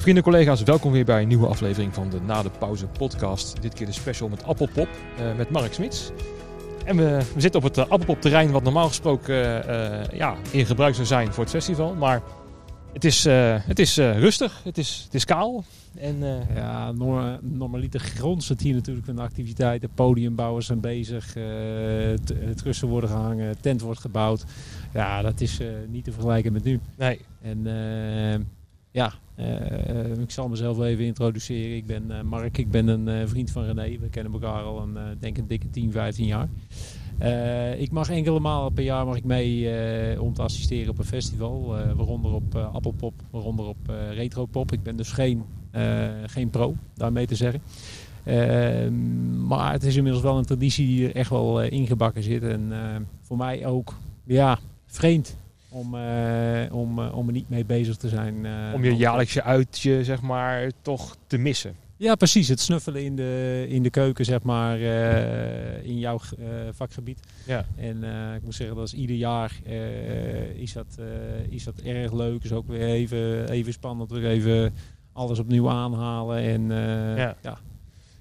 Vrienden, collega's, welkom weer bij een nieuwe aflevering van de Na de Pauze podcast. Dit keer de special met Appelpop, uh, met Mark Smits. En we, we zitten op het uh, Appelpop terrein wat normaal gesproken uh, ja, in gebruik zou zijn voor het festival. Maar het is, het is rustig, het is, het is kaal. En, ja, normaliter grond zit hier natuurlijk van de activiteiten. Podiumbouwers zijn bezig, het rusten worden gehangen, tent wordt gebouwd. Ja, dat is niet te vergelijken met nu. Nee. En ja, uh, ik zal mezelf even introduceren. Ik ben uh, Mark, ik ben een uh, vriend van René. We kennen elkaar al een, denk dikke 10, 15 jaar. ik mag enkele malen per jaar mag ik mee om te assisteren op een festival. waaronder op Appelpop, waaronder op Retropop. Ik ben dus geen, geen pro, daarmee te zeggen. maar het is inmiddels wel een traditie die er echt wel ingebakken zit. En voor mij ook ja, vreemd om, uh, om, uh, om er niet mee bezig te zijn. Uh, om je jaarlijkse uitje, zeg maar, toch te missen. Ja, precies. Het snuffelen in de, in de keuken, zeg maar, in jouw vakgebied. Ja. En ik moet zeggen, dat is ieder jaar is, dat, is dat erg leuk. Is ook weer even, even spannend. Weer even alles opnieuw aanhalen. En, ja. ja.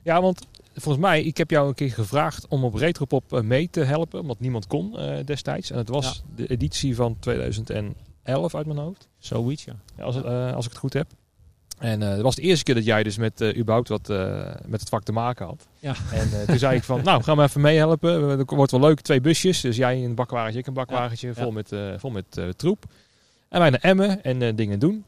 Ja, want volgens mij, ik heb jou een keer gevraagd om op Retropop eh, mee te helpen, omdat niemand kon uh, destijds. En het was de editie van 2011 uit mijn hoofd. Zoiets, ja. Als, uh, als ik het goed heb. En uh, dat was de eerste keer dat jij dus met uh, überhaupt wat met het vak te maken had. Ja. En toen zei ik van, nou, gaan we even meehelpen. Het wordt wel leuk, twee busjes. Dus jij een bakwagentje, ik een bakwagentje, ja. vol met, vol met troep. En wij naar Emmen en dingen doen.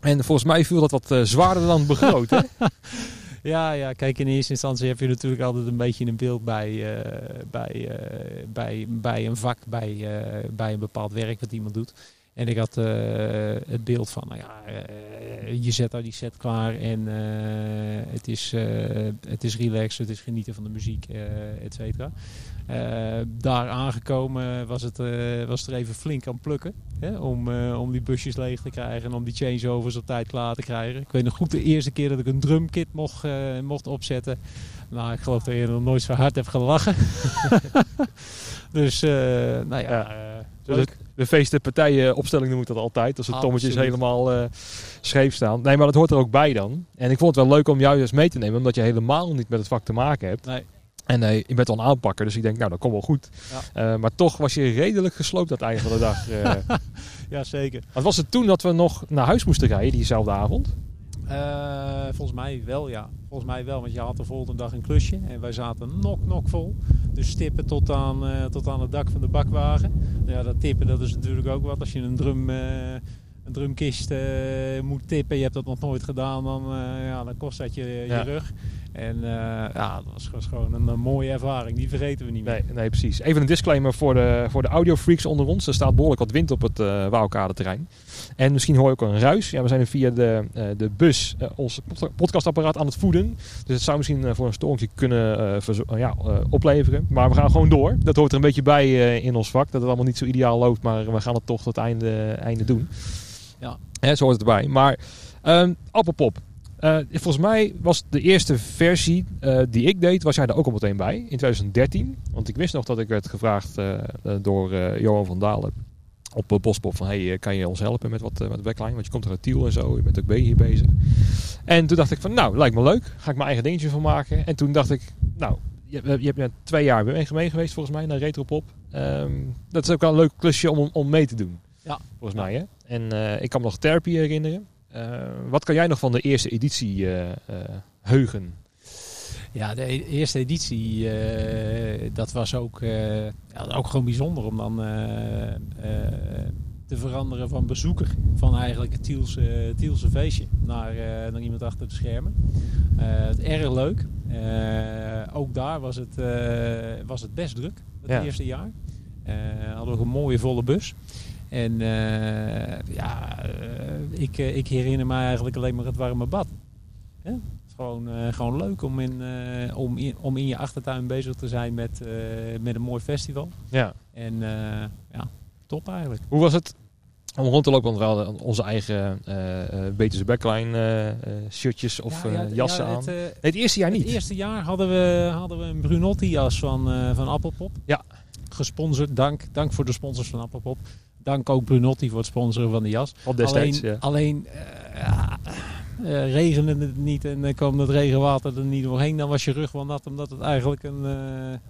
En volgens mij viel dat wat zwaarder dan begroot, hè? Ja, ja, kijk, in eerste instantie heb je natuurlijk altijd een beetje een beeld bij, uh, bij, uh, bij, bij een vak, bij, uh, bij een bepaald werk wat iemand doet. En ik had het beeld van, nou ja, je zet daar die set klaar en het, is, het is relaxed, het is genieten van de muziek, et cetera. Daar aangekomen was het, was er even flink aan plukken. Hè, om, om die busjes leeg te krijgen en om die changeovers op tijd klaar te krijgen. Ik weet nog goed de eerste keer dat ik een drumkit mocht, mocht opzetten. Nou, ik geloof dat je nog nooit zo hard hebt gelachen. dus, nou ja, leuk. De feesten, partijen, opstelling noem ik dat altijd. Als de tommetjes helemaal scheef staan. Nee, maar dat hoort er ook bij dan. En ik vond het wel leuk om jou eens mee te nemen. Omdat je helemaal niet met het vak te maken hebt. Nee. En uh, je bent al een aanpakker, dus ik denk, nou, dat komt wel goed. Ja. Uh, maar toch was je redelijk gesloopt het einde van de dag. Uh. ja, zeker. Wat was het toen dat we nog naar huis moesten rijden, diezelfde avond? Volgens mij wel, ja. Volgens mij wel, want je had de volgende dag een klusje. En wij zaten nok, nok vol. Dus tippen tot aan, tot aan het dak van de bakwagen. Ja, dat tippen, dat is natuurlijk ook wat. Als je een drum een drumkist moet tippen, je hebt dat nog nooit gedaan, dan, ja, dan kost dat je, je rug. En uh, ja, dat was, was gewoon een, een, mooie ervaring. Die vergeten we niet meer. Nee, nee, precies. Even een disclaimer voor de, voor de audiofreaks onder ons. Er staat behoorlijk wat wind op het uh, Wouwkade terrein. En misschien hoor je ook een ruis. Ja, we zijn via de, uh, de bus uh, ons podcastapparaat aan het voeden. Dus het zou misschien voor een storingje kunnen ja, opleveren. Maar we gaan gewoon door. Dat hoort er een beetje bij in ons vak. Dat het allemaal niet zo ideaal loopt. Maar we gaan het toch tot het einde, einde doen. Ja. Hè, zo hoort het erbij. Maar um, Appelpop. Uh, volgens mij was de eerste versie uh, die ik deed, was jij er ook al meteen bij in 2013. Want ik wist nog dat ik werd gevraagd uh, door Johan van Dalen op Bospop van hey, kan je ons helpen met wat met backline? Want je komt er uit Tiel en zo, je bent ook hier bezig. En toen dacht ik van nou, lijkt me leuk. Ga ik mijn eigen dingetje van maken. En toen dacht ik, nou, je, je hebt net twee jaar mee, mee geweest volgens mij naar Retropop. Um, dat is ook wel een leuk klusje om, om mee te doen. Ja. Volgens mij hè. En ik kan me nog therapie herinneren. Uh, wat kan jij nog van de eerste editie uh, uh, heugen? Ja, de e-, eerste editie, dat was ook, ja, ook gewoon bijzonder om dan te veranderen van bezoeker van eigenlijk het Tielse, Tielse feestje naar, naar iemand achter de schermen. erg leuk. ook daar was het, was het best druk, het ja. eerste jaar. hadden we een mooie volle bus. En uh, ja, uh, ik, uh, ik herinner me eigenlijk alleen maar het warme bad. Het is gewoon, gewoon leuk om in, om, in, om in je achtertuin bezig te zijn met, met een mooi festival. Ja. En ja, top eigenlijk. Hoe was het om rond te lopen? Want we hadden onze eigen uh, backline shirtjes of ja, ja, jassen ja, het, aan. Nee, het eerste jaar niet. Het eerste jaar hadden we, hadden we een Brunotti jas van, van Appelpop. Ja. Gesponsord, dank, dank voor de sponsors van Appelpop dank ook Brunotti voor het sponsoren van de jas. Destijds, alleen, ja. alleen ja, Uh, regende het niet en dan kwam dat regenwater er niet doorheen. Dan was je rug wel nat omdat het eigenlijk, een,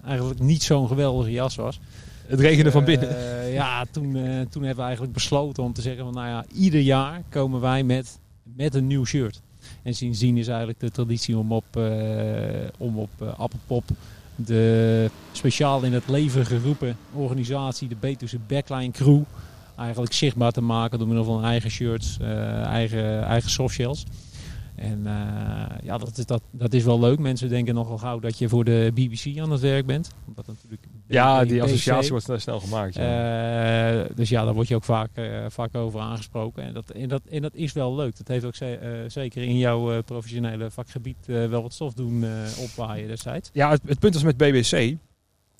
eigenlijk niet zo'n geweldige jas was. Het regende van binnen. ja, toen, toen hebben we eigenlijk besloten om te zeggen van nou ja, ieder jaar komen wij met, met een nieuw shirt. En sindsdien is eigenlijk de traditie om op, om op Appelpop de speciaal in het leven geroepen organisatie, de Betuwse Backline Crew, eigenlijk zichtbaar te maken door middel van eigen shirts, uh, eigen, eigen softshells. En uh, ja, dat is, dat, dat is wel leuk. Mensen denken nogal gauw dat je voor de BBC aan het werk bent. Omdat natuurlijk ja, die associatie wordt snel gemaakt. Ja. Uh, dus ja, daar word je ook vaak, vaak over aangesproken. En dat, en, dat, en dat is wel leuk. Dat heeft ook zeker in jouw professionele vakgebied wel wat stof doen opwaaien destijds. Ja, het, het punt is met BBC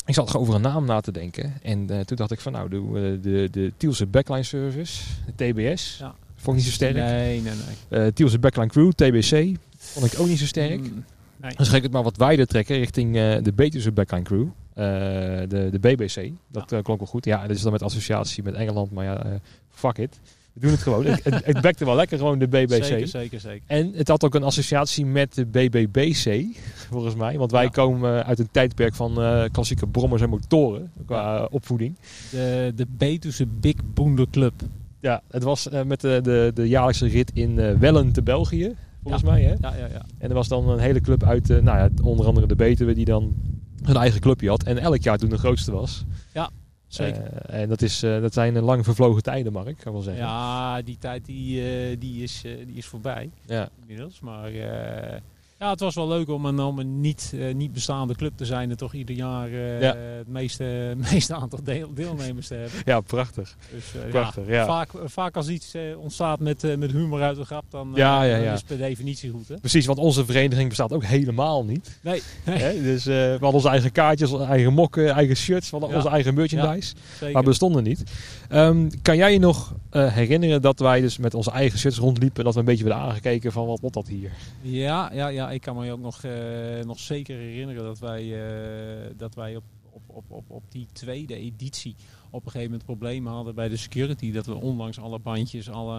ik zat over een naam na te denken. En uh, toen dacht ik van nou, de, de, de Tielse Backline Service, de TBS. Ja. Vond ik niet zo sterk. Nee, nee, nee. Uh, Tielse Backline Crew, TBC. Vond ik ook niet zo sterk. Mm, nee. Dus ga ik het maar wat wijder trekken richting uh, de Betuwse Backline Crew. de, de BBC. Dat ja. klonk wel goed. Ja, dat is dan met associatie met Engeland. Maar ja, fuck it. We doen het gewoon. het, het, bekte wel lekker gewoon de BBC. Zeker, zeker, zeker. En het had ook een associatie met de BBBC, volgens mij. Want wij komen uit een tijdperk van uh, klassieke brommers en motoren qua opvoeding. De, de Betuwse Big Boonder Club. Ja, het was uh, met de, de, de jaarlijkse rit in uh, Wellen te België, volgens mij. Hè? Ja, ja, ja. En er was dan een hele club uit, nou ja, onder andere de Betuwe, die dan een eigen clubje had. En elk jaar toen de grootste was. Ja. Zeker. En dat, is, dat zijn lang vervlogen tijden, Mark, kan wel zeggen. Ja, die tijd die, die, is, die is voorbij. Ja. Inmiddels. Maar ja, het was wel leuk om een, om een niet, uh, niet bestaande club te zijn en toch ieder jaar uh, ja. het meeste, meeste aantal deel, deelnemers te hebben. Ja, prachtig. Dus, uh, prachtig ja, ja. Vaak, vaak als iets ontstaat met, met humor uit de grap, dan, ja, ja, ja. is het per definitie goed. Hè? Precies, want onze vereniging bestaat ook helemaal niet. Nee. Hè? Dus we hadden onze eigen kaartjes, onze eigen mokken, eigen shirts, we hadden onze eigen merchandise. maar we bestonden niet. Um, kan jij je nog herinneren dat wij dus met onze eigen shirts rondliepen, dat we een beetje werden aangekeken van wat wordt dat hier? Ja, ja, ja ik kan me ook nog, uh, nog zeker herinneren dat wij, uh, dat wij op, op, op, op, op die tweede editie op een gegeven moment problemen hadden bij de security. Dat we ondanks alle bandjes, alle,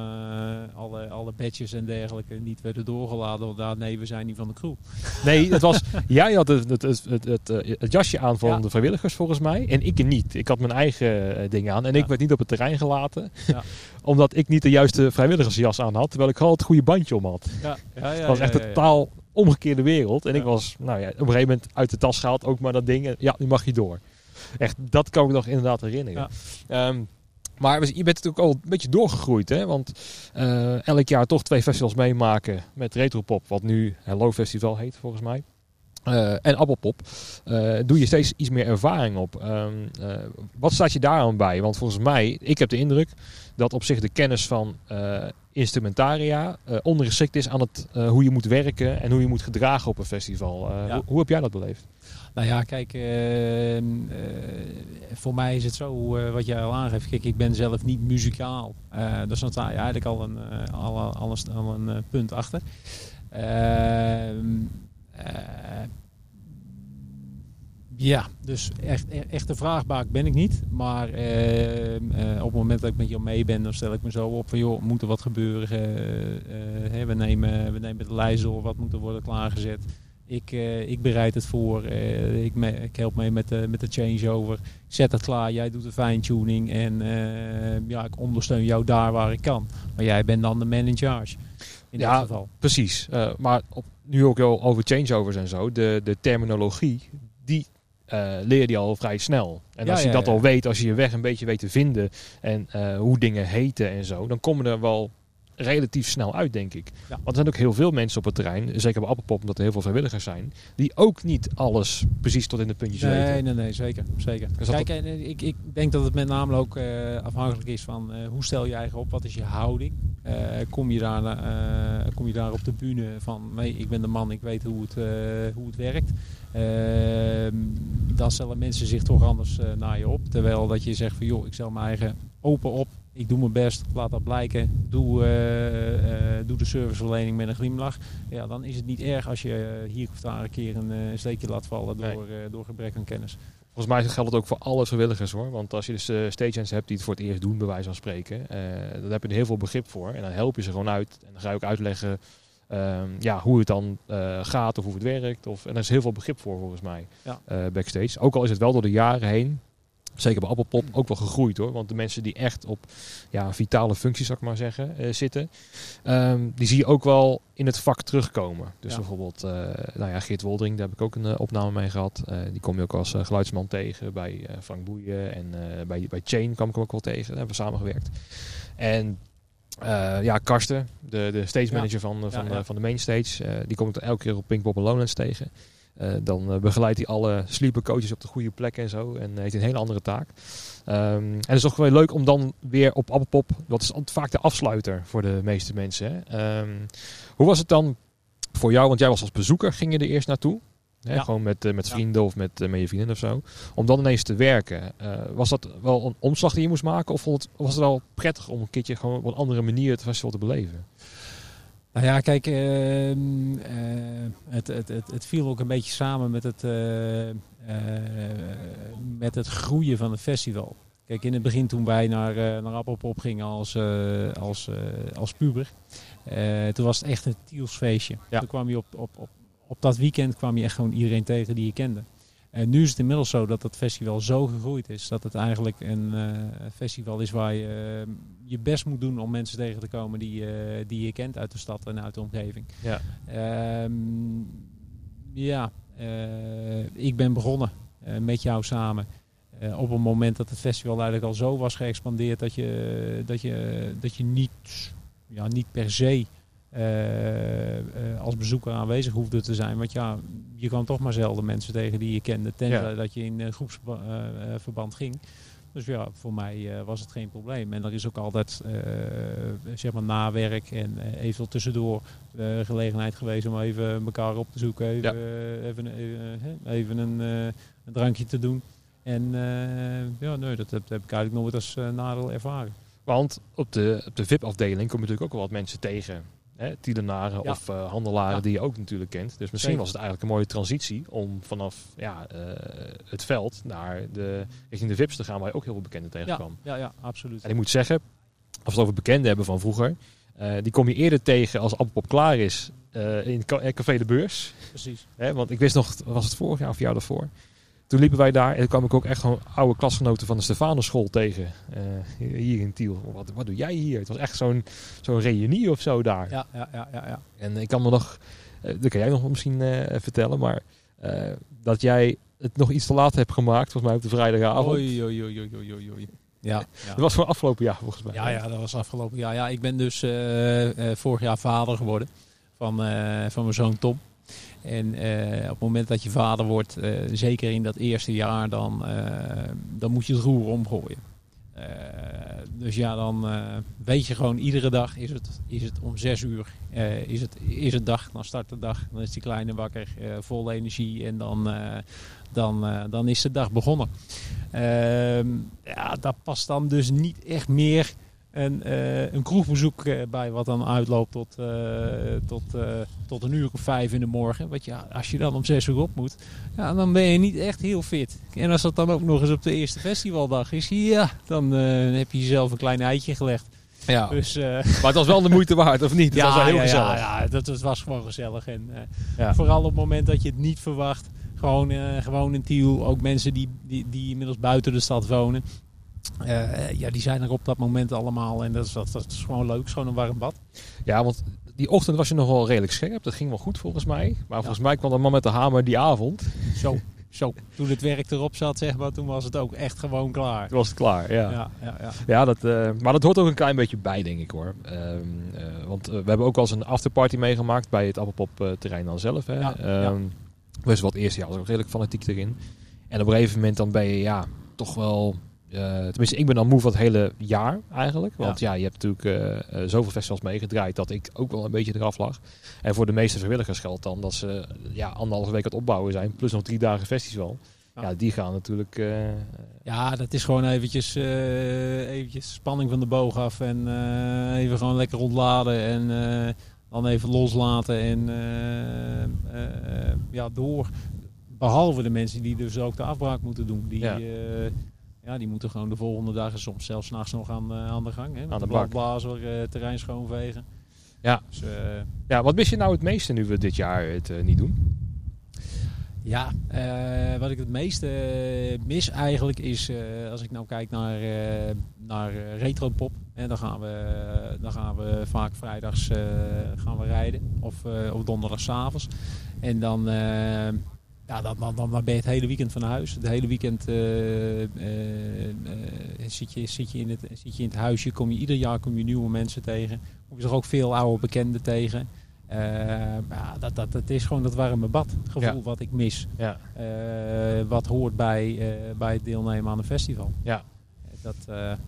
alle, alle badges en dergelijke niet werden doorgeladen. Want daar, nee, we zijn niet van de crew. Nee, het was, jij had het, het, het, het, het, het jasje aan van ja. de vrijwilligers volgens mij. En ik niet. Ik had mijn eigen uh, ding aan. En ja. ik werd niet op het terrein gelaten. Ja. omdat ik niet de juiste vrijwilligersjas aan had. Terwijl ik gewoon het goede bandje om had. Ja. Ja, het was echt een totaal omgekeerde wereld. En ik was nou ja, op een gegeven moment uit de tas gehaald. Ook maar dat ding. En ja, nu mag je door. Echt, dat kan ik nog inderdaad herinneren. Ja. Um, maar je bent natuurlijk al een beetje doorgegroeid. Hè? Want uh, elk jaar toch twee festivals meemaken met Retropop. Wat nu Hello Festival heet volgens mij. Uh, en Appelpop. Uh, doe je steeds iets meer ervaring op. Um, wat staat je daar aan bij? Want volgens mij, ik heb de indruk dat op zich de kennis van instrumentaria ondergeschikt is aan het, hoe je moet werken en hoe je moet gedragen op een festival. Ja. Hoe, hoe heb jij dat beleefd? Nou ja, kijk, uh, voor mij is het zo, wat jij al aangeeft. Kijk, ik ben zelf niet muzikaal. dus dan sta je eigenlijk al een, al, al een, al een punt achter. Ehm, ja, dus echt, echt een vraagbaak ben ik niet. Maar op het moment dat ik met jou mee ben, dan stel ik me zo op van joh, moet er wat gebeuren? we, nemen, we nemen de lijst door, wat moet er worden klaargezet? Ik, ik bereid het voor. Ik, me, ik, help mee met de, met de changeover. Zet het klaar. Jij doet de fine-tuning. En uh, ja, ik ondersteun jou daar waar ik kan. Maar jij bent dan de man in charge. In ja, dit geval. precies. maar op, nu ook al over changeovers en zo. De, de terminologie, die leer je al vrij snel. En als je ja, dat al weet, als je je weg een beetje weet te vinden. En hoe dingen heten en zo. Dan komen er wel relatief snel uit, denk ik. Ja. Want er zijn ook heel veel mensen op het terrein, zeker bij Appelpop, omdat er heel veel vrijwilligers zijn, die ook niet alles precies tot in de puntjes nee, weten. Nee, nee, zeker. zeker. Dus Kijk, en, ik, ik denk dat het met name ook uh, afhankelijk is van uh, hoe stel je eigen op, wat is je houding. Uh, kom, je daar, kom je daar op de bühne van, nee, ik ben de man, ik weet hoe het, hoe het werkt. Ehm, dan stellen mensen zich toch anders naar je op. Terwijl dat je zegt van, joh, ik stel mijn eigen open op ik doe mijn best, laat dat blijken. Doe, uh, uh, doe de serviceverlening met een glimlach. Ja, dan is het niet erg als je hier of daar een keer een, een steekje laat vallen door, nee. door gebrek aan kennis. Volgens mij geldt het ook voor alle vrijwilligers hoor. Want als je dus uh, stagehands hebt die het voor het eerst doen, bij wijze van spreken, dan heb je er heel veel begrip voor. En dan help je ze gewoon uit. En dan ga je ook uitleggen ehm, ja, hoe het dan eh, gaat of hoe het werkt. Of, en er is heel veel begrip voor volgens mij Ja. eh, backstage. Ook al is het wel door de jaren heen, zeker bij Appelpop, ook wel gegroeid hoor. Want de mensen die echt op ja, vitale functies, zou ik maar zeggen, eh, zitten, ehm, die zie je ook wel in het vak terugkomen. Dus Ja. bijvoorbeeld, eh, nou ja, Geert Woldering, daar heb ik ook een eh, opname mee gehad. Eh, die kom je ook als geluidsman tegen bij Frank Boeien en bij, bij Chain kwam ik hem ook wel tegen. Daar hebben we samengewerkt. En ja, Karsten, de, de stage Ja. manager van, van, Ja, ja. van de mainstage, eh, die kom ik elke keer op Pinkpop en Lowlands tegen. Eh, dan eh, begeleidt hij alle sleeper coaches op de goede plek en zo. En heeft een hele andere taak. Ehm, en het is toch wel leuk om dan weer op Appelpop, dat is vaak de afsluiter voor de meeste mensen. Hè? Ehm, hoe was het dan voor jou? Want jij was als bezoeker, ging je er eerst naartoe? Hè? Ja. Gewoon met, eh, met Ja. vrienden of met, met je vrienden of zo. Om dan ineens te werken. Was dat wel een omslag die je moest maken? Of vond het, was het wel prettig om een keertje gewoon op een andere manier het festival te beleven? Nou ja, kijk, ehm, eh, het, het, het, het viel ook een beetje samen met het, eh, eh, met het groeien van het festival. Kijk, in het begin toen wij naar, naar Appelpop gingen als, als, als puber, toen was het echt een Tielsfeestje. Ja. Toen kwam je op, op, op, op dat weekend kwam je echt gewoon iedereen tegen die je kende. En nu is het inmiddels zo dat het festival zo gegroeid is dat het eigenlijk een eh, festival is waar je eh, je best moet doen om mensen tegen te komen die, eh, die je kent uit de stad en uit de omgeving. Ja. Ehm, ja, ik ben begonnen met jou samen. op een moment dat het festival eigenlijk al zo was geëxpandeerd dat je, dat je, dat je niet, ja, niet per se eh, eh, als bezoeker aanwezig hoefde te zijn. Want ja, je kwam toch maar zelden mensen tegen die je kende, tenzij Ja. dat je in groepsverband ging. Dus ja, voor mij eh, was het geen probleem. En er is ook altijd eh, zeg maar nawerk en eh, eventueel tussendoor eh, gelegenheid geweest om even elkaar op te zoeken. Even, Ja. eh, even, even, even een, eh, een drankje te doen. En eh, ja, nee, dat heb, heb ik eigenlijk nooit als eh, nadeel ervaren. Want op de, op de VIP-afdeling kom je natuurlijk ook wel wat mensen tegen. Hè? Tielenaren Ja. of eh, handelaren Ja. die je ook natuurlijk kent. Dus misschien was het eigenlijk een mooie transitie om vanaf ja, eh, het veld naar de, richting de VIP's te gaan waar je ook heel veel bekenden tegenkwam. ja, ja, absoluut. En ik moet zeggen, als we het over bekenden hebben van vroeger, eh, die kom je eerder tegen als Appelpop klaar is in Ca- Café de Beurs. Precies. Hè? Want ik wist nog, was het vorig jaar of jaar daarvoor? Toen liepen wij daar en toen kwam ik ook echt gewoon oude klasgenoten van de Stefanusschool tegen. eh, hier in Tiel. Wat, wat doe jij hier? Het was echt zo'n zo'n reunie of zo daar. Ja, ja, ja, ja, ja. En ik kan me nog, eh, dat kan jij nog misschien eh, vertellen, maar dat jij het nog iets te laat hebt gemaakt, volgens mij op de vrijdagavond. Oei, oei, oei, oei, oei, oei. Ja, ja. Dat was voor afgelopen jaar volgens mij. Ja, ja, dat was afgelopen jaar. Ja, ik ben dus vorig jaar vader geworden van, van mijn zoon Tom. En eh, op het moment dat je vader wordt, eh, zeker in dat eerste jaar, dan, eh, dan moet je het roer omgooien. Dus ja, dan weet je gewoon iedere dag is het, is het om zes uur is, het, is het dag. Dan start de dag, dan is die kleine wakker, vol energie en dan, dan, dan is de dag begonnen. Ehm, ja, daar past dan dus niet echt meer een, eh, een kroegbezoek eh, bij wat dan uitloopt tot, eh, tot, tot een uur of vijf in de morgen. Want ja, als je dan om zes uur op moet, ja, dan ben je niet echt heel fit. En als dat dan ook nog eens op de eerste festivaldag is, ja, dan heb je jezelf een klein eitje gelegd. Ja. Dus Maar het was wel de moeite waard, of niet? Het was wel heel ja, gezellig. Ja, ja, dat, dat was gewoon gezellig. En Ja. vooral op het moment dat je het niet verwacht. Gewoon, eh, gewoon in Tiel, ook mensen die, die, die inmiddels buiten de stad wonen. Eh, ja, die zijn er op dat moment allemaal. En dat is, dat, dat is gewoon leuk. Is gewoon een warm bad. Ja, want die ochtend was je nog wel redelijk scherp. Dat ging wel goed volgens mij. Maar volgens mij kwam de man met de hamer die avond. Zo, zo. Toen het werk erop zat, zeg maar, toen was het ook echt gewoon klaar. Toen was het klaar, ja. Ja, ja, ja. Ja, dat, eh, maar dat hoort ook een klein beetje bij, denk ik hoor. Ehm, eh, want we hebben ook wel eens een afterparty meegemaakt bij het Appelpop terrein dan zelf. Hè. Ja, Ehm, ja. Best wel het eerste jaar was ook redelijk fanatiek erin. En op een gegeven moment dan ben je ja, toch wel... eh, tenminste, ik ben dan moe van het hele jaar eigenlijk. Want ja, je hebt natuurlijk eh, eh, zoveel festivals meegedraaid dat ik ook wel een beetje eraf lag. En voor de meeste vrijwilligers geldt dan dat ze ja, anderhalve week aan het opbouwen zijn. Plus nog drie dagen festival. Ja. Ja, die gaan natuurlijk... Ja, dat is gewoon eventjes, eventjes spanning van de boog af. En even gewoon lekker ontladen. En dan even loslaten. En ja, door. Behalve de mensen die dus ook de afbraak moeten doen. Die, Ja. ja. Ja, die moeten gewoon de volgende dag en soms zelfs s'nachts nog aan, eh, aan de gang. Hè, met Aan de de bladblazer, eh terrein schoonvegen. Ja. Dus, eh, Ja, wat mis je nou het meeste nu we dit jaar het niet doen? Ja, wat ik het meeste mis eigenlijk is, als ik nou kijk naar, eh naar retropop, en dan, gaan we, dan gaan we vaak vrijdags gaan we rijden of, uh, of donderdagsavonds. En dan, uh, ja, dan, dan, dan ben je het hele weekend van huis. Het hele weekend uh, uh, zit, je, zit, je in het, zit je in het huisje, kom je, ieder jaar kom je nieuwe mensen tegen. Kom je toch ook veel oude bekenden tegen. Uh, ja, dat, dat, dat is gewoon dat warme badgevoel ja. wat ik mis. Ja. Wat hoort bij, bij het deelnemen aan een festival. Ja. Dat,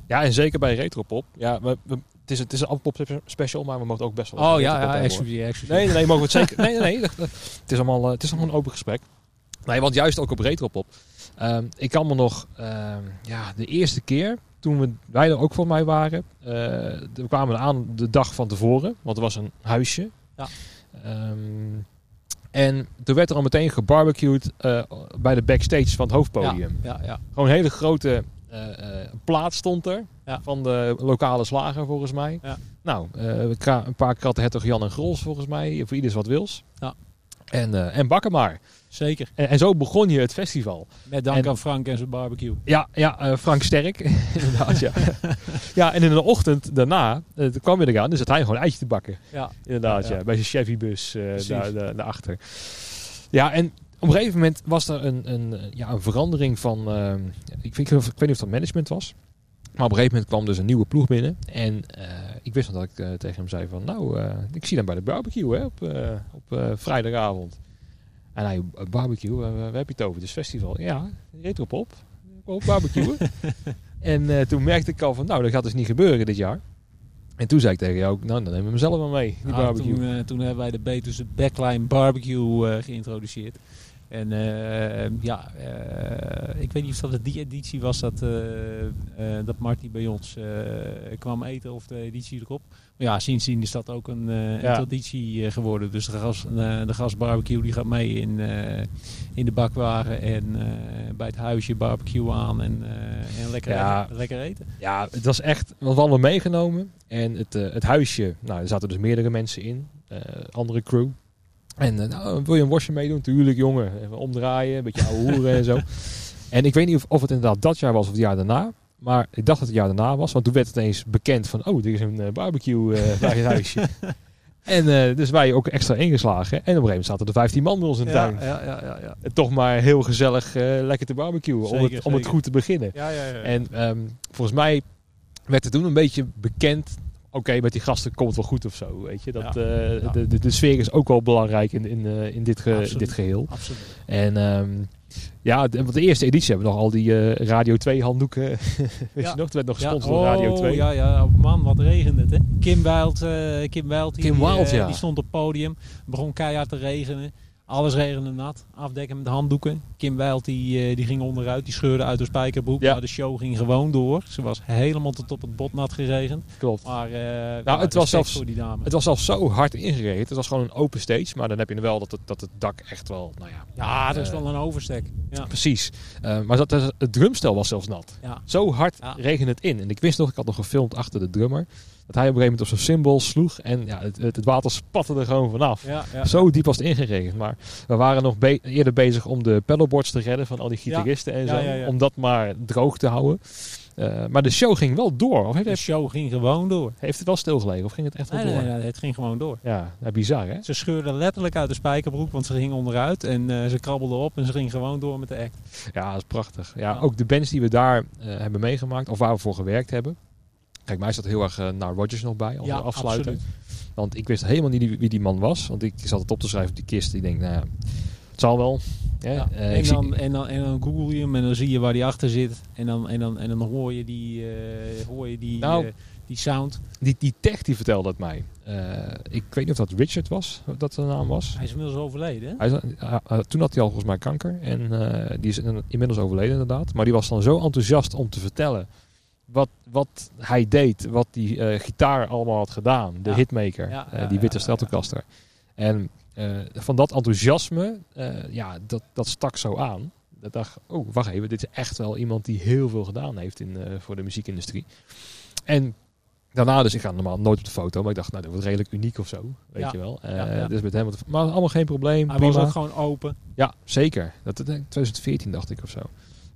ja, en zeker bij Retropop. Ja, we, we, het is, het is een Appelpop special, maar we mogen ook best wel... Oh ja, ja nee, nee, mogen we het zeker... nee, nee, nee. het, is allemaal, het is allemaal een open gesprek. Nee, want juist ook op Retropop. Um, ik kan me nog... Um, ja, de eerste keer toen we, wij er ook voor mij waren... we kwamen aan de dag van tevoren. Want er was een huisje. Ja. Um, en toen werd er al meteen gebarbecued uh, bij de backstage van het hoofdpodium. Ja, ja. Gewoon een hele grote uh, uh, plaat stond er. Van de lokale slager volgens mij. Ja. Nou, een paar kratten hertog Jan en Grols volgens mij. Voor ieders wat wils. Ja. En, en bakken maar. Zeker. En, en, zo begon je het festival. Met dank en, aan Frank en zijn barbecue. Ja, ja uh, Frank Sterk. inderdaad, ja. ja, en in de ochtend daarna uh, kwam je eraan. Dus het hij gewoon eitje te bakken. Ja. Inderdaad, ja. Bij zijn Chevy-bus uh, daar, daar, daarachter. Ja, en op een gegeven moment was er een, een, ja, een verandering van... ik, weet, ik, weet niet of dat management was. Maar op een gegeven moment kwam dus een nieuwe ploeg binnen. En ik wist nog dat ik tegen hem zei van... Nou, ik zie dan bij de barbecue hè, op, op vrijdagavond. En hij, barbecue, waar, waar heb je het over? Dus festival. Ja, retropop. Op barbecue. en uh, toen merkte ik al van, nou, dat gaat dus niet gebeuren dit jaar. En toen zei ik tegen jou, nou, dan nemen we mezelf wel mee, die Ah, barbecue. toen, uh, toen hebben wij de Betuwse Backline Barbecue uh, geïntroduceerd. En uh, ja, uh, ik weet niet of dat die editie was dat, uh, dat Marty bij ons kwam eten of de editie erop. Maar ja, sindsdien is dat ook een, ja. een traditie geworden. Dus de gas, de gasbarbecue die gaat mee in, in de bakwagen en bij het huisje barbecue aan en, en lekker, Ja. lekker eten. Ja, het was echt, we hadden allemaal meegenomen. En het, het huisje, nou, er zaten dus meerdere mensen in. andere crew. En uh, nou, wil je een worstje meedoen? Tuurlijk, jongen. Even omdraaien, een beetje ouwe hoeren en zo. En ik weet niet of, of het inderdaad dat jaar was of het jaar daarna. Maar ik dacht dat het jaar daarna was. Want toen werd het ineens bekend van... Oh, er is een uh, barbecue uh, bij het huisje. en uh, dus wij ook extra ingeslagen. En op een gegeven moment zaten er 15 man bij ons in de tuin. Ja, ja, ja, ja. En toch maar heel gezellig lekker te barbecuen. Zeker, om, het, om het goed te beginnen. Ja, ja, ja. En um, volgens mij werd het toen een beetje bekend okay, met die gasten komt het wel goed of zo. Weet je? Dat, Ja. Ja. de, de, de sfeer is ook wel belangrijk in, in, uh, in dit, ge, Absoluut. dit geheel. Absoluut. En um, ja, de, want de eerste editie hebben we nog al die uh, Radio 2 handdoeken. Weet Ja. je nog? Het werd nog gesponsord door Radio 2. Oh, ja, ja. Man, wat regende het, hè? Kim Wild, eh, Kim Wild, die, Kim Wild, eh, ja. die stond op het podium. Het begon keihard te regenen. Alles regende nat. Afdekken met handdoeken. Kim Wild, die, eh, die ging onderuit. Die scheurde uit de spijkerbroek. Ja. Maar de show ging gewoon door. Ze was helemaal tot op het bot nat geregend. Klopt. Maar eh, ja, Nou, het was zelfs- voor die dame. Het was zelfs zo hard ingeregend. Het was gewoon een open stage. Maar dan heb je wel dat het, dat het dak echt wel, nou ja, ja, dat is eh, wel een overstek. Ja. precies. Uh, maar dat, het drumstel was zelfs nat. Ja. Zo hard regende het in. En ik wist nog, ik had nog gefilmd achter de drummer. Dat hij op een gegeven moment op zijn cymbal sloeg. En ja, het, het, water spatte er gewoon vanaf. Ja, ja. Zo diep was het ingeregend. Maar we waren nog be eerder bezig om de pedalboards te redden van al die Ja. gitaristen en Ja, zo. ja, ja. Om dat maar droog te houden. Uh, maar de show ging wel door. Of heeft, De show ging gewoon door. heeft het wel stilgelegen? Of ging het echt wel Nee, door? nee, nee, het ging gewoon door. Ja, ja, bizar hè? Ze scheurde letterlijk uit de spijkerbroek, want ze ging onderuit. En eh, ze krabbelde op en ze ging gewoon door met de act. Ja, dat is prachtig. Ja, Ja. Ook de bands die we daar uh, hebben meegemaakt. Of waar we voor gewerkt hebben. Kijk, mij zat heel erg uh, naar Rogers nog bij. Als Ja, afsluiter. absoluut. Want ik wist helemaal niet wie, die man was. Want ik zat het op te schrijven op die kist. Ik denk, nou ja, het zal wel. Ja, Ja, eh, en, zie- dan, en, dan, en dan google je hem en dan zie je waar die achter zit. En dan, en dan, en dan hoor je die, eh, hoor je die, Nou. eh, die sound. Die, die tech die vertelde het mij. Ik weet niet of dat Richard was, dat zijn naam was. Hij is inmiddels overleden. Hij, is- toen had hij al volgens mij kanker. En die is in- inmiddels overleden inderdaad. Maar die was dan zo enthousiast om te vertellen wat, wat hij deed. Wat die uh, gitaar allemaal had gedaan. De Ja. hitmaker. Ja, uh, ja, die witte Stratocaster. En uh, van dat enthousiasme, ja, dat, dat stak zo aan. Dat dacht, oh wacht even, dit is echt wel iemand die heel veel gedaan heeft in, voor de muziekindustrie. En Daarna dus, ik ga normaal nooit op de foto, maar ik dacht, nou, dat wordt redelijk uniek of zo. Weet je wel. Eh. Dus met hem, maar allemaal geen probleem. Hij prima. was ook gewoon open. Ja, zeker. Dat, dat, 2014 dacht ik of zo.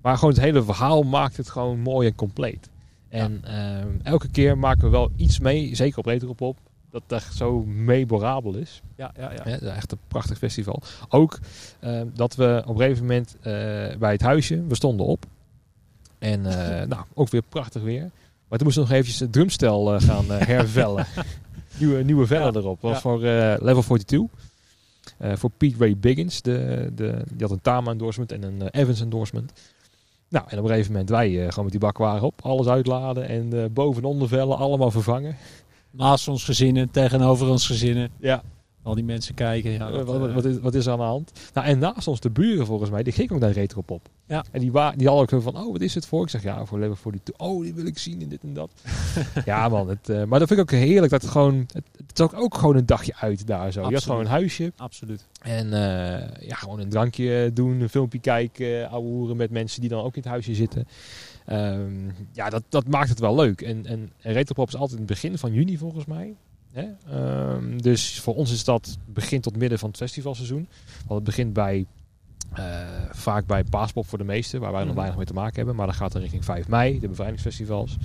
Maar gewoon het hele verhaal maakt het gewoon mooi en compleet. En ehm, elke keer maken we wel iets mee, zeker op Retropop, dat echt zo memorabel is. Ja, ja, ja. Echt een prachtig festival. Ook ehm, dat we op een gegeven moment eh, bij het huisje, we stonden op. En eh, nou, ook weer prachtig weer. Maar toen moesten we nog eventjes het drumstel eh, gaan hervellen. nieuwe, nieuwe vellen Ja, erop. was voor Level 42. Eh, voor Pete Ray Biggins. De, de, die had een Tama endorsement en een Evans endorsement. Nou, en op een gegeven moment wij eh, gewoon met die bakwagen op. Alles uitladen en eh boven- en ondervellen allemaal vervangen. Naast ons gezinnen, tegenover ons gezinnen. Ja, Al die mensen kijken. Ja, Eh, dat, wat, wat, wat is, wat is er aan de hand? Nou, en naast ons de buren volgens mij, die gingen ook naar Retropop. Ja. En die, wa die hadden ook zo van, oh, wat is het voor? Ik zeg, ja, voor Level 42. Oh, die wil ik zien en dit en dat. ja, man. Het, eh, maar dat vind ik ook heerlijk. Dat het gewoon, het, het is ook, ook gewoon een dagje uit daar zo. Je had Absoluut. gewoon een huisje. Absoluut. En eh, ja, gewoon een drankje doen, een filmpje kijken, ouwe hoeren met mensen die dan ook in het huisje zitten. Ehm, ja, dat, dat maakt het wel leuk. En, en, en Retropop is altijd in het begin van juni volgens mij. Hè? Ehm, dus voor ons is dat begin tot midden van het festivalseizoen. Want het begint bij, vaak bij Paaspop voor de meesten, waar wij nog Mhm. weinig mee te maken hebben. Maar dan gaat het richting 5 mei, de bevrijdingsfestivals.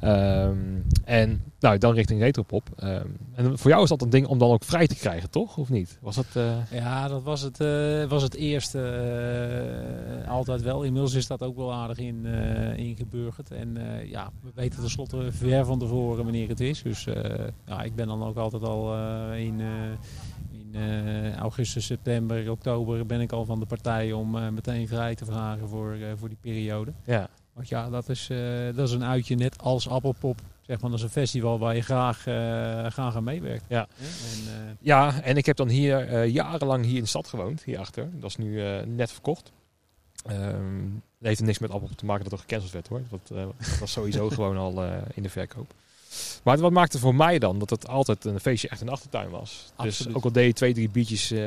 Ehm, en nou, dan richting Retropop. Ehm, en voor jou is dat een ding om dan ook vrij te krijgen, toch? Of niet? Was dat... eh, Ja, dat was het, eh, was het eerste. eh, altijd wel. Inmiddels is dat ook wel aardig in, eh, ingeburgerd. En eh, ja, we weten tenslotte ver van tevoren wanneer het is. Dus eh, ja, ik ben dan ook altijd al eh, in, eh, in eh, augustus, september, oktober ben ik al van de partij om eh, meteen vrij te vragen voor, eh, voor die periode. Ja, Want ja, dat is, dat is een uitje net als Appelpop. Zeg maar, dat is een festival waar je graag, graag aan meewerkt. Ja. En, ja en ik heb dan hier jarenlang hier in de stad gewoond, hierachter. Dat is nu net verkocht. Dat heeft er niks met Appel te maken dat er gecanceld werd hoor. Dat, dat was sowieso gewoon al in de verkoop. Maar wat maakte voor mij dan dat het altijd een feestje echt de achtertuin was. Dus ook al deed je twee, drie biertjes eh,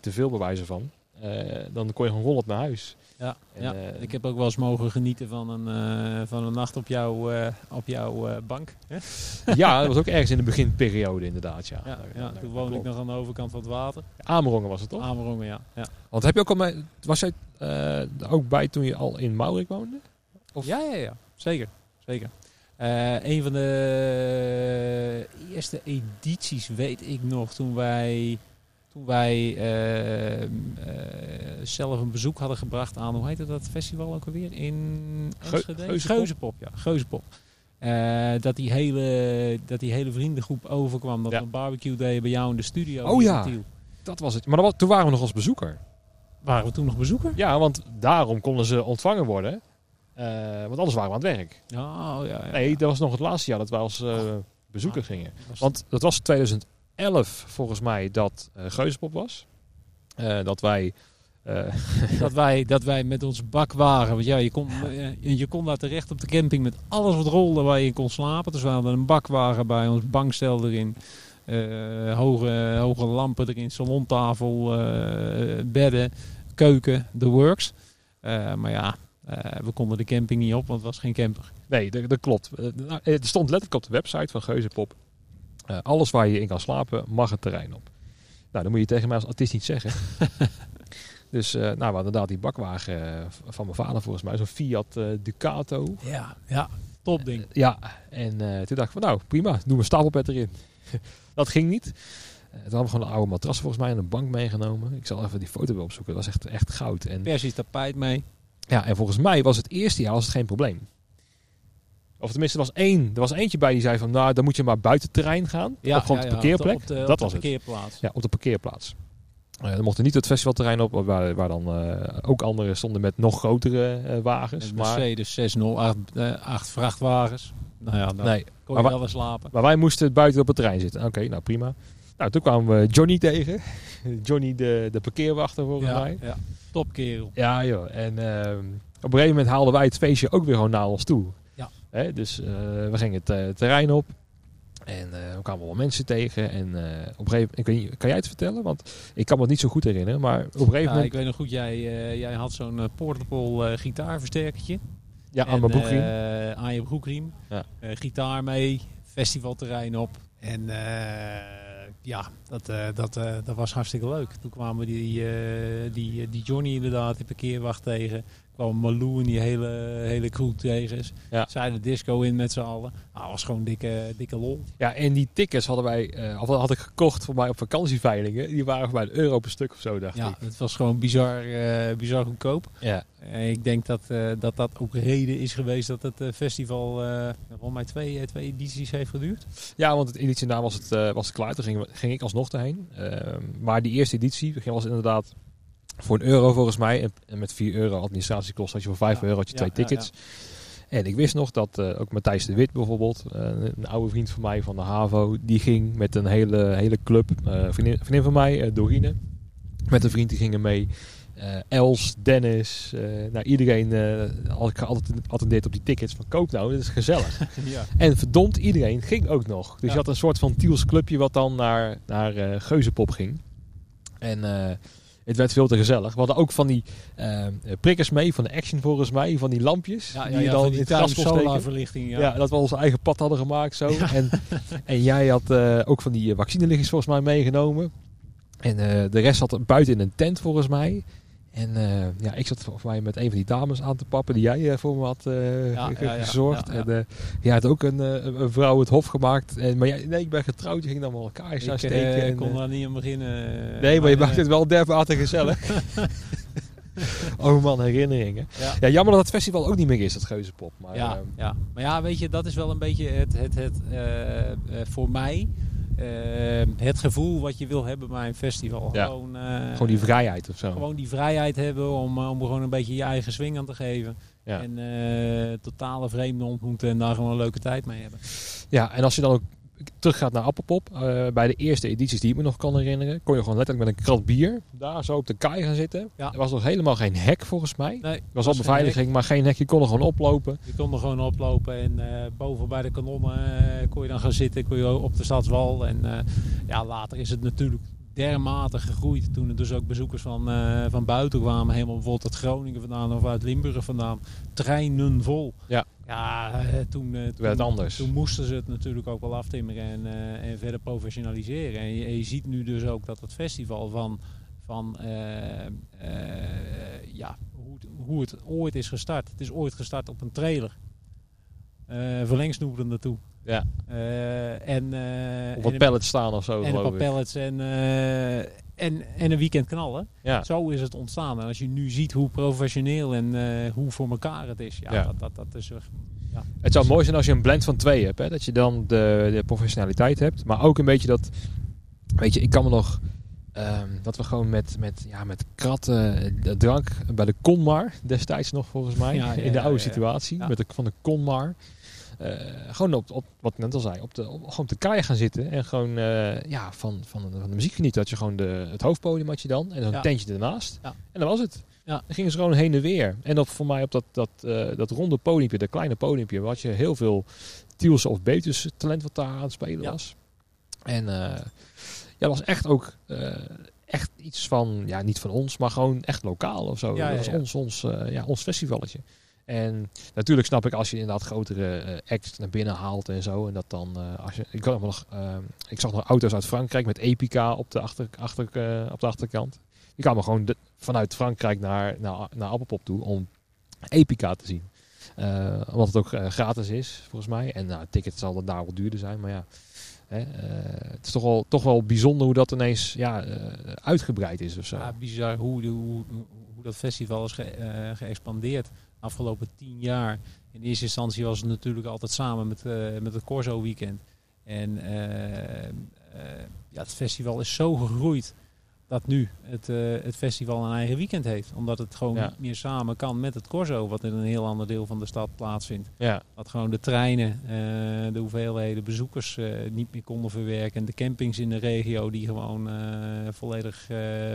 te veel bewijzen van. eh, dan kon je gewoon rollend naar huis. Ja, En, ja. eh, ik heb ook wel eens mogen genieten van een, van een nacht op, jouw eh, op jouw bank. ja, dat was ook ergens in de beginperiode inderdaad. Ja, Ja, Daar- ja, daar- toen woonde ik nog aan de overkant van het water. Amerongen was het toch? Amerongen, ja. ja. Want heb je ook al mee, was jij ook bij toen je al in Maurik woonde? Of- Ja, ja, ja. Zeker. Zeker. Eh, een van de eerste edities weet ik nog toen wij, toen wij eh, eh, zelf een bezoek hadden gebracht aan, hoe heette dat festival ook alweer? In Enschede? Geuzenpop? Geuzenpop, ja. Geuzenpop. Dat, die hele, dat die hele vriendengroep overkwam. Dat Ja. we een barbecue deden bij jou in de studio. Oh ja. Dat was het. Maar was- toen waren we nog als bezoeker. Waren we toen nog bezoeker? Ja, want daarom konden ze ontvangen worden. Eh, want anders waren we aan het werk. Oh, ja, ja. Nee, dat was nog het laatste jaar dat wij als eh, bezoeker Ah. gingen. Want dat was 2011 volgens mij dat uh, Geuzenpop was. Dat wij... dat, wij, dat wij met ons bakwagen, want ja, je kon, je kon daar terecht op de camping met alles wat rolde waar je in kon slapen. Dus we hadden een bakwagen bij ons, bankstel erin, hoge, hoge lampen erin, salontafel, bedden, keuken, the works. Maar ja, eh, we konden de camping niet op, want het was geen camper. nee, dat, dat klopt. Eh, nou, het stond letterlijk op de website van Geuzenpop. Eh, alles waar je in kan slapen mag het terrein op. Nou, dan moet je tegen mij als artiest niet zeggen. dus eh, nou, we hadden inderdaad die bakwagen eh, van mijn vader volgens mij. Zo'n Fiat eh, Ducato. Ja, ja, top ding. Ja, en eh, toen dacht ik van nou prima, doe een stapelbed erin. dat ging niet. Eh, toen hadden we gewoon een oude matras volgens mij en een bank meegenomen. Ik zal even die foto weer opzoeken. Dat was echt, echt goud. En, Persisch tapijt mee. Ja, en volgens mij was het eerste jaar was het geen probleem. Of tenminste, er was, één, er was eentje bij die zei van nou, dan moet je maar buiten het terrein gaan. Ja, of gewoon ja, op de parkeerplek. op de- op de- dat op de was het. parkeerplaats. Ja, op de parkeerplaats. Dan mochten niet het festivalterrein op, waar, waar dan eh, ook anderen stonden met nog grotere eh, wagens. Maar, Mercedes 608, eh, acht vrachtwagens. Nou ja, nee, kon je wel eens slapen. Maar wij moesten buiten op het terrein zitten. Oké, nou prima. Nou, toen kwamen we Johnny tegen. Johnny de, de parkeerwachter volgens Ja, mij. ja. Top kerel. Ja joh. En ehm, op een gegeven moment haalden wij het feestje ook weer gewoon naar ons toe. Ja. Hè, dus eh, we gingen het eh, terrein op. En eh we kwamen wel mensen tegen. En op een gegeven moment, ik weet niet, kan jij het vertellen? Want ik kan me het niet zo goed herinneren. Maar op een gegeven Ja, moment, ik weet nog goed, jij, jij had zo'n portable gitaarversterkertje. ja, aan mijn broekriem. aan je broekriem. Ja. Gitaar mee, festivalterrein op. En ja, dat, dat, dat was hartstikke leuk. Toen kwamen die, die, die Johnny inderdaad, die parkeerwacht tegen kwam Malou en die hele, hele crew tegen. Ja. Zij de disco in met z'n allen. Nou, was gewoon dikke, dikke lol. Ja, en die tickets hadden wij, uh, of had ik gekocht voor mij op vakantieveilingen. Die waren voor mij een euro per stuk of zo, dacht ja, ik. het was gewoon bizar, uh, bizar goedkoop. Ja. Uh, ik denk dat, dat dat ook reden is geweest dat het festival volgens mij twee, twee edities heeft geduurd. Ja, want het editie na was het, was het klaar. Toen ging, ging ik alsnog erheen. Ehm, maar die eerste editie was inderdaad voor een euro volgens mij. En, met 4 euro administratiekost had je voor 5 euro had je twee tickets. En ik wist nog dat uh, ook Matthijs de Wit bijvoorbeeld, uh, een oude vriend van mij van de HAVO, die ging met een hele, hele club. Uh, vriendin, vriendin, van mij, Dorine, met een vriend die gingen mee. Els, Dennis, nou iedereen had ik altijd attendeerd op die tickets van koop nou, dit is gezellig. ja. En verdomd, iedereen ging ook nog. Dus je had een soort van Tiels clubje wat dan naar, naar Geuzenpop ging. En het werd veel te gezellig. We hadden ook van die uh, prikkers mee, van de Action volgens mij, van die lampjes. Ja, ja, die dan in het gas solarverlichting. Ja. ja, dat we onze eigen pad hadden gemaakt zo. En, en jij had uh, ook van die vaccinelichtjes volgens mij meegenomen. En uh, de rest zat buiten in een tent volgens mij. En uh, ja, ik zat volgens mij met een van die dames aan te pappen die jij uh, voor me had uh, ja, gezorgd. Ja, ja, en jij had ook een, een, vrouw het hof gemaakt. En, maar jij, nee, ik ben getrouwd, je ging dan wel elkaar ik, steken. Ik kon daar niet aan beginnen. Nee, maar je maakt het wel dermate gezellig. oh man, herinneringen. Ja. jammer dat het festival ook niet meer is, dat Geuzenpop. Maar, ja, ja. maar ja, weet je, dat is wel een beetje het, het, het voor mij Ehm, het gevoel wat je wil hebben bij een festival. Gewoon, uh, gewoon die vrijheid of zo. Gewoon die vrijheid hebben om, eh, om gewoon een beetje je eigen swing aan te geven. En uh, totale vreemden ontmoeten en daar gewoon een leuke tijd mee hebben. Ja, en als je dan ook teruggaat naar Appelpop. Uh, bij de eerste edities die ik me nog kan herinneren, kon je gewoon letterlijk met een krat bier daar zo op de kaai gaan zitten. Ja. Er was nog helemaal geen hek volgens mij. Nee, er was al beveiliging, maar geen hek. Je kon er gewoon oplopen. Je kon er gewoon oplopen en uh, boven bij de kanonnen uh, kon je dan gaan zitten. Kon je op de stadswal. En ja, later is het natuurlijk dermate gegroeid. Toen er dus ook bezoekers van, van buiten kwamen. Helemaal bijvoorbeeld uit Groningen vandaan of uit Limburg vandaan. Treinen vol. Ja. Ja, eh, toen, uh, toen, werd anders. Toen moesten ze het natuurlijk ook wel aftimmeren en, uh, en verder professionaliseren. En je, je, ziet nu dus ook dat het festival van, van ja, hoe, hoe het ooit is gestart. Het is ooit gestart op een trailer. verlengsnoeren naartoe. Ja. en, op wat pallets staan of zo. En op pallets en, en, en een weekend knallen. Ja. Zo is het ontstaan. En als je nu ziet hoe professioneel en hoe voor elkaar het is, ja, ja. Dat, dat, dat is ja. Het zou mooi zijn als je een blend van twee hebt. Hè? Dat je dan de, de professionaliteit hebt, maar ook een beetje dat. Weet je, ik kan me nog. Um, dat we gewoon met, met, ja, met kratten de drank bij de Conmar destijds nog volgens mij. Ja, in de oude situatie. Met de, van de Conmar. Uh, gewoon op, op, wat ik net al zei, op de, op, gewoon op de kaai gaan zitten en gewoon uh, ja, van, van, van, de muziek genieten. Dat je gewoon de, het hoofdpodium had je dan en dan een tentje ernaast. Ja. En dat was het. Ja. Dan gingen ze gewoon heen en weer. En dat voor mij op dat, dat, uh, dat ronde podiumpje, dat kleine podiumpje, had je heel veel Tiels of Betus talent wat daar aan het spelen was. En ja, dat was echt ook echt iets van, ja, niet van ons, maar gewoon echt lokaal of zo. dat was ons, ons, ja, ons festivalletje. En natuurlijk snap ik als je inderdaad grotere uh, acts naar binnen haalt en zo. En dat dan, uh, als je, ik, nog, uh, ik zag nog auto's uit Frankrijk met Epica op de, achter, achter, op de achterkant. Die kwamen gewoon vanuit Frankrijk naar, naar, naar Appelpop toe om Epica te zien. omdat het ook gratis is, volgens mij. En nou, tickets zal daar wel duurder zijn, maar ja. Hè, het is toch wel, toch wel bijzonder hoe dat ineens ja, uitgebreid is of zo. Ja, bizar hoe, hoe, hoe dat festival is ge, geëxpandeerd afgelopen tien jaar. In eerste instantie was het natuurlijk altijd samen met, uh, met het Corso Weekend. En uh, ja, het festival is zo gegroeid dat nu het, het festival een eigen weekend heeft. Omdat het gewoon niet meer samen kan met het Corso, wat in een heel ander deel van de stad plaatsvindt. Ja. Dat gewoon de treinen, de hoeveelheden bezoekers niet meer konden verwerken. En de campings in de regio die gewoon volledig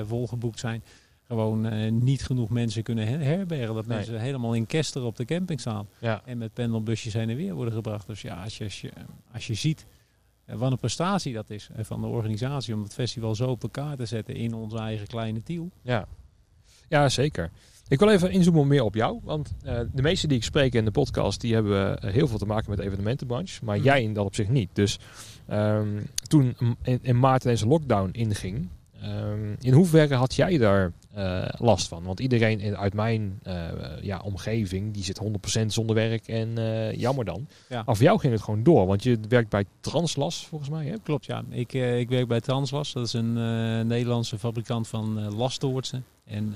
volgeboekt zijn gewoon uh, niet genoeg mensen kunnen herbergen. Dat mensen helemaal in Kester op de camping staan. Ja. En met pendelbusjes heen en weer worden gebracht. Dus ja, als je, als je, als je ziet uh, wat een prestatie dat is uh, van de organisatie om het festival zo op elkaar te zetten in onze eigen kleine tiel. Ja. Ja, zeker. Ik wil even inzoomen meer op jou. Want de meesten die ik spreek in de podcast, die hebben heel veel te maken met de evenementenbranche. Maar Mhm. jij in dat op zich niet. Dus um, toen in, in, maart deze lockdown inging, um, in hoeverre had jij daar uh, last van? Want iedereen uit mijn ja, omgeving, die zit 100% zonder werk en jammer dan. Ja. Voor jou ging het gewoon door, want je werkt bij Translas volgens mij. Hè? Klopt, ja. Ik, ik werk bij Translas. Dat is een Nederlandse fabrikant van lasttoortsen. En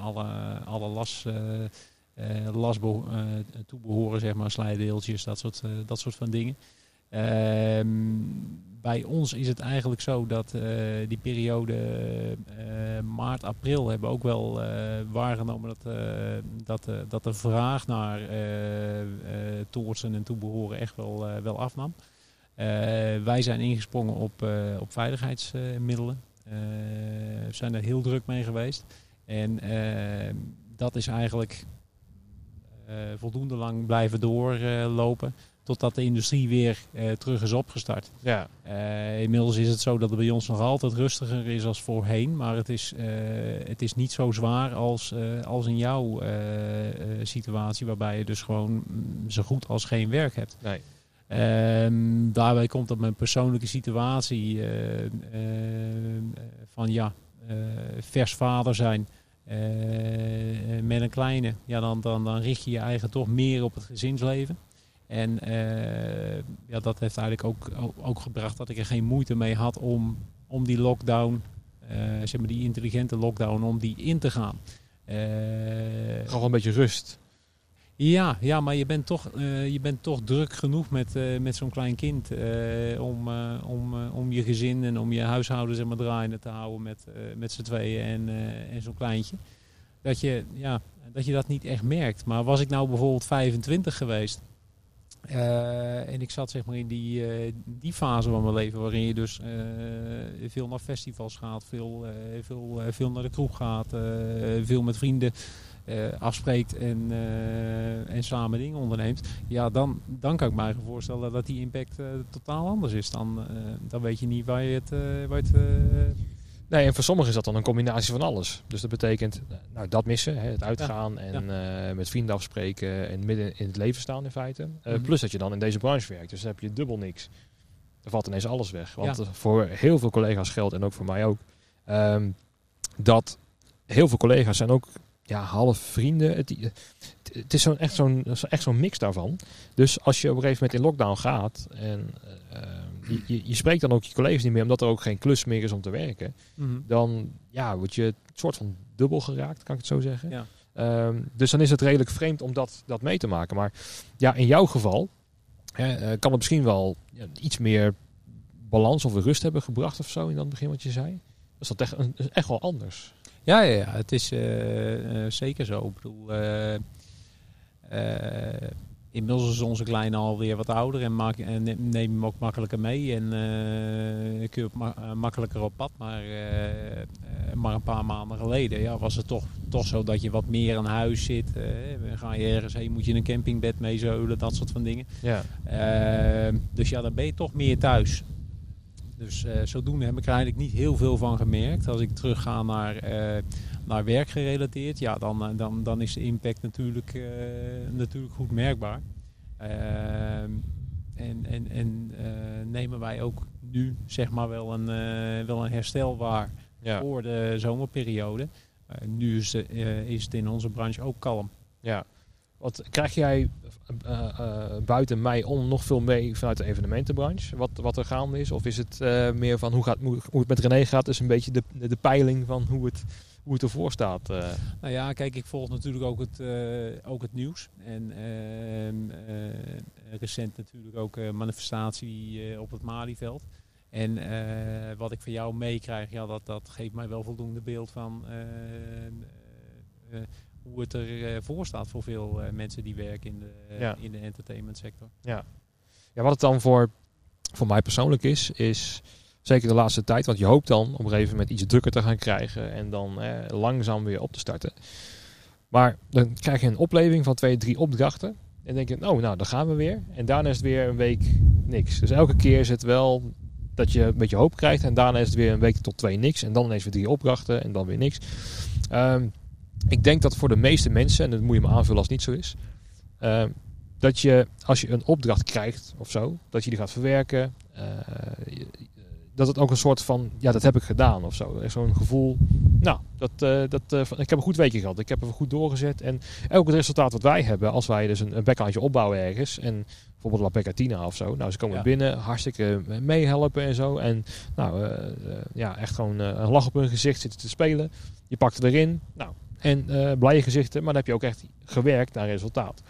alle, alle las, las toebehoren, zeg maar, slijdeeltjes, dat soort, dat soort van dingen. Bij ons is het eigenlijk zo dat die periode maart, april hebben ook wel waargenomen dat, dat, dat de vraag naar toortsen en toebehoren echt wel, wel afnam. wij zijn ingesprongen op, op veiligheidsmiddelen. We zijn er heel druk mee geweest. En uh, dat is eigenlijk uh, voldoende lang blijven doorlopen. Totdat de industrie weer terug is opgestart. Ja. inmiddels is het zo dat het bij ons nog altijd rustiger is als voorheen. Maar het is, het is niet zo zwaar als, als in jouw situatie. Waarbij je dus gewoon zo goed als geen werk hebt. Nee. Um, daarbij komt dat mijn persoonlijke situatie van ja, vers vader zijn met een kleine, ja, dan, dan, dan richt je je eigen toch meer op het gezinsleven. En ja, dat heeft eigenlijk ook, ook, gebracht dat ik er geen moeite mee had om, om die lockdown, zeg maar die intelligente lockdown, om die in te gaan. Gewoon een beetje rust. Ja, ja, maar je bent toch, uh, je bent toch druk genoeg met, uh, met zo'n klein kind uh, om, om, om je gezin en om je huishouden zeg maar, draaiende te houden met, met z'n tweeën en, en zo'n kleintje. Dat je, ja, dat je dat niet echt merkt. Maar was ik nou bijvoorbeeld 25 geweest en ik zat zeg maar in die, die fase van mijn leven waarin je dus veel naar festivals gaat, veel, veel, veel naar de kroeg gaat, veel met vrienden afspreekt en, en samen dingen onderneemt, ja, dan, dan kan ik me eigenlijk voorstellen dat die impact totaal anders is. Dan, dan weet je niet waar je het. waar je het Nee, en voor sommigen is dat dan een combinatie van alles. Dus dat betekent nou, dat missen, hè, het uitgaan Ja, en ja. met vrienden afspreken en midden in het leven staan in feite. Mhm. Plus dat je dan in deze branche werkt, dus dan heb je dubbel niks. Dan valt ineens alles weg. Want Ja. eh, voor heel veel collega's geldt, en ook voor mij ook, ehm, dat heel veel collega's zijn ook ja, half vrienden. Het, het, is zo'n echt zo'n echt zo'n mix daarvan. Dus als je op een gegeven moment in lockdown gaat en eh, je, je, je spreekt dan ook je collega's niet meer, omdat er ook geen klus meer is om te werken, Mhm. dan ja, word je een soort van dubbel geraakt, kan ik het zo zeggen. Ja. Ehm, dus dan is het redelijk vreemd om dat, dat mee te maken. Maar ja, in jouw geval hè, eh, kan het misschien wel ja, iets meer balans of rust hebben gebracht of zo in dat begin wat je zei. Dat is dat echt, echt wel anders. Ja, ja, ja, het is eh, eh, zeker zo. Ik bedoel, eh, inmiddels is onze kleine alweer wat ouder en, maak, en neem hem ook makkelijker mee. En kun je ook ma- makkelijker op pad. Maar, maar een paar maanden geleden ja, was het toch, toch zo dat je wat meer aan huis zit. ga je ergens heen, moet je een campingbed mee zeulen, dat soort van dingen. Ja. Dus ja, dan ben je toch meer thuis. Dus eh, zodoende heb ik er eigenlijk niet heel veel van gemerkt. Als ik terugga naar, eh, naar werk gerelateerd, ja, dan, eh, dan, dan is de impact natuurlijk, natuurlijk goed merkbaar. Ehm, en en, en nemen wij ook nu zeg maar wel een, wel een herstel waar Ja. voor de zomerperiode. Nu is, de, is het in onze branche ook kalm. Ja. Wat krijg jij buiten mei om nog veel mee vanuit de evenementenbranche? Wat, wat er gaande is? Of is het eh, meer van hoe, gaat, hoe, het met René gaat? Is een beetje de, de, peiling van hoe het, hoe het ervoor staat. eh. Nou ja, kijk, ik volg natuurlijk ook het, eh, ook het nieuws. En ehm, eh, recent natuurlijk ook eh, manifestatie eh, op het Malieveld. En eh, wat ik van jou meekrijg, ja, dat, dat geeft mij wel voldoende beeld van eh, eh, hoe het ervoor voor staat voor veel eh, mensen die werken in de, Ja. in de entertainment sector. Ja, wat het dan voor, voor mij persoonlijk is, is zeker de laatste tijd. Want je hoopt dan op een gegeven moment iets drukker te gaan krijgen en dan eh, langzaam weer op te starten. Maar dan krijg je een opleving van twee, drie opdrachten. En denk je, oh, nou, dan gaan we weer. En daarna is het weer een week niks. Dus elke keer is het wel dat je een beetje hoop krijgt. En daarna is het weer een week tot twee niks. En dan ineens weer drie opdrachten en dan weer niks. Ehm, ik denk dat voor de meeste mensen, en dat moet je me aanvullen als het niet zo is, eh, dat je als je een opdracht krijgt of zo, dat je die gaat verwerken, eh, je- dat het ook een soort van, ja, dat heb ik gedaan of zo. Zo'n gevoel, nou, dat, eh, dat, ik heb een goed weekje gehad, ik heb er goed doorgezet. En het resultaat wat wij hebben, als wij dus een, een backhandje opbouwen ergens, en bijvoorbeeld La Pecatina of zo, nou, ze komen Ja. binnen, hartstikke meehelpen en zo. En nou, ja, echt gewoon een lach op hun gezicht zitten te spelen. Je pakt erin, nou, en eh blije gezichten, maar dan heb je ook echt gewerkt naar resultaat.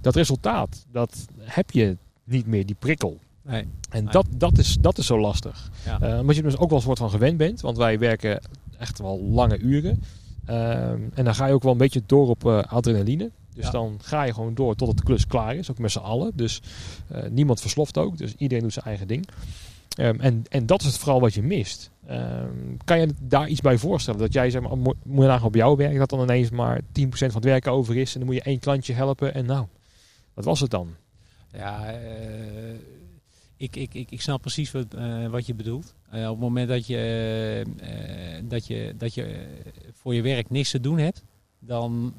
Dat resultaat, dat heb je niet meer, die prikkel. Nee. En Nee. dat, dat, is, dat is zo lastig. Ja. Eh, omdat je er dus ook wel een soort van gewend bent. Want wij werken echt wel lange uren. Ehm, en dan ga je ook wel een beetje door op eh, adrenaline. Dus Ja. dan ga je gewoon door totdat de klus klaar is. Ook met z'n allen. Dus niemand versloft ook. Dus iedereen doet zijn eigen ding. Ehm, en, en dat is het vooral wat je mist. Ehm, kan je daar iets bij voorstellen? Dat jij zeg maar, mo- moet je op jouw werk. Dat dan ineens maar 10% van het werk over is. En dan moet je één klantje helpen. En nou, wat was het dan? Ja, eh, ik, ik, ik, ik snap precies wat, eh, wat je bedoelt. Eh, op het moment dat je, dat je, dat je voor je werk niks te doen hebt, dan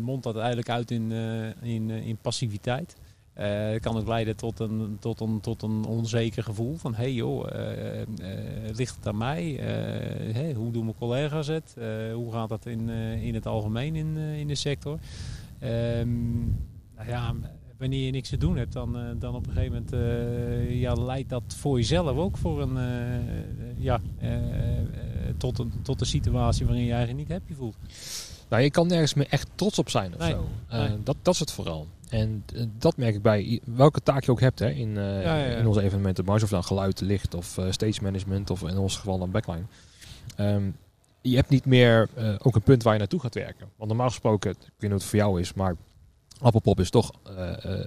mondt dat eigenlijk uit in, in, in passiviteit. Eh kan het leiden tot een, tot een, tot een onzeker gevoel van hey joh, eh, eh, ligt het aan mij? Hè, hoe doen mijn collega's het? Hoe gaat dat in, in het algemeen in, in de sector? Ehm, nou ja, wanneer je niks te doen hebt, dan, dan op een gegeven moment ja, leidt dat voor jezelf ook voor een, ja, tot, een, tot een situatie waarin je eigenlijk niet happy voelt. Nou, je kan nergens meer echt trots op zijn of Nee, zo. Nee. dat, dat is het vooral. En eh, dat merk ik bij welke taak je ook hebt hè, in, eh, Ja, ja, ja. in onze. Of dan geluid, licht of eh, stage management of in ons geval dan backline. Ehm, je hebt niet meer ook een punt waar je naartoe gaat werken. Want normaal gesproken, ik weet niet hoe het voor jou is, maar Appelpop is toch,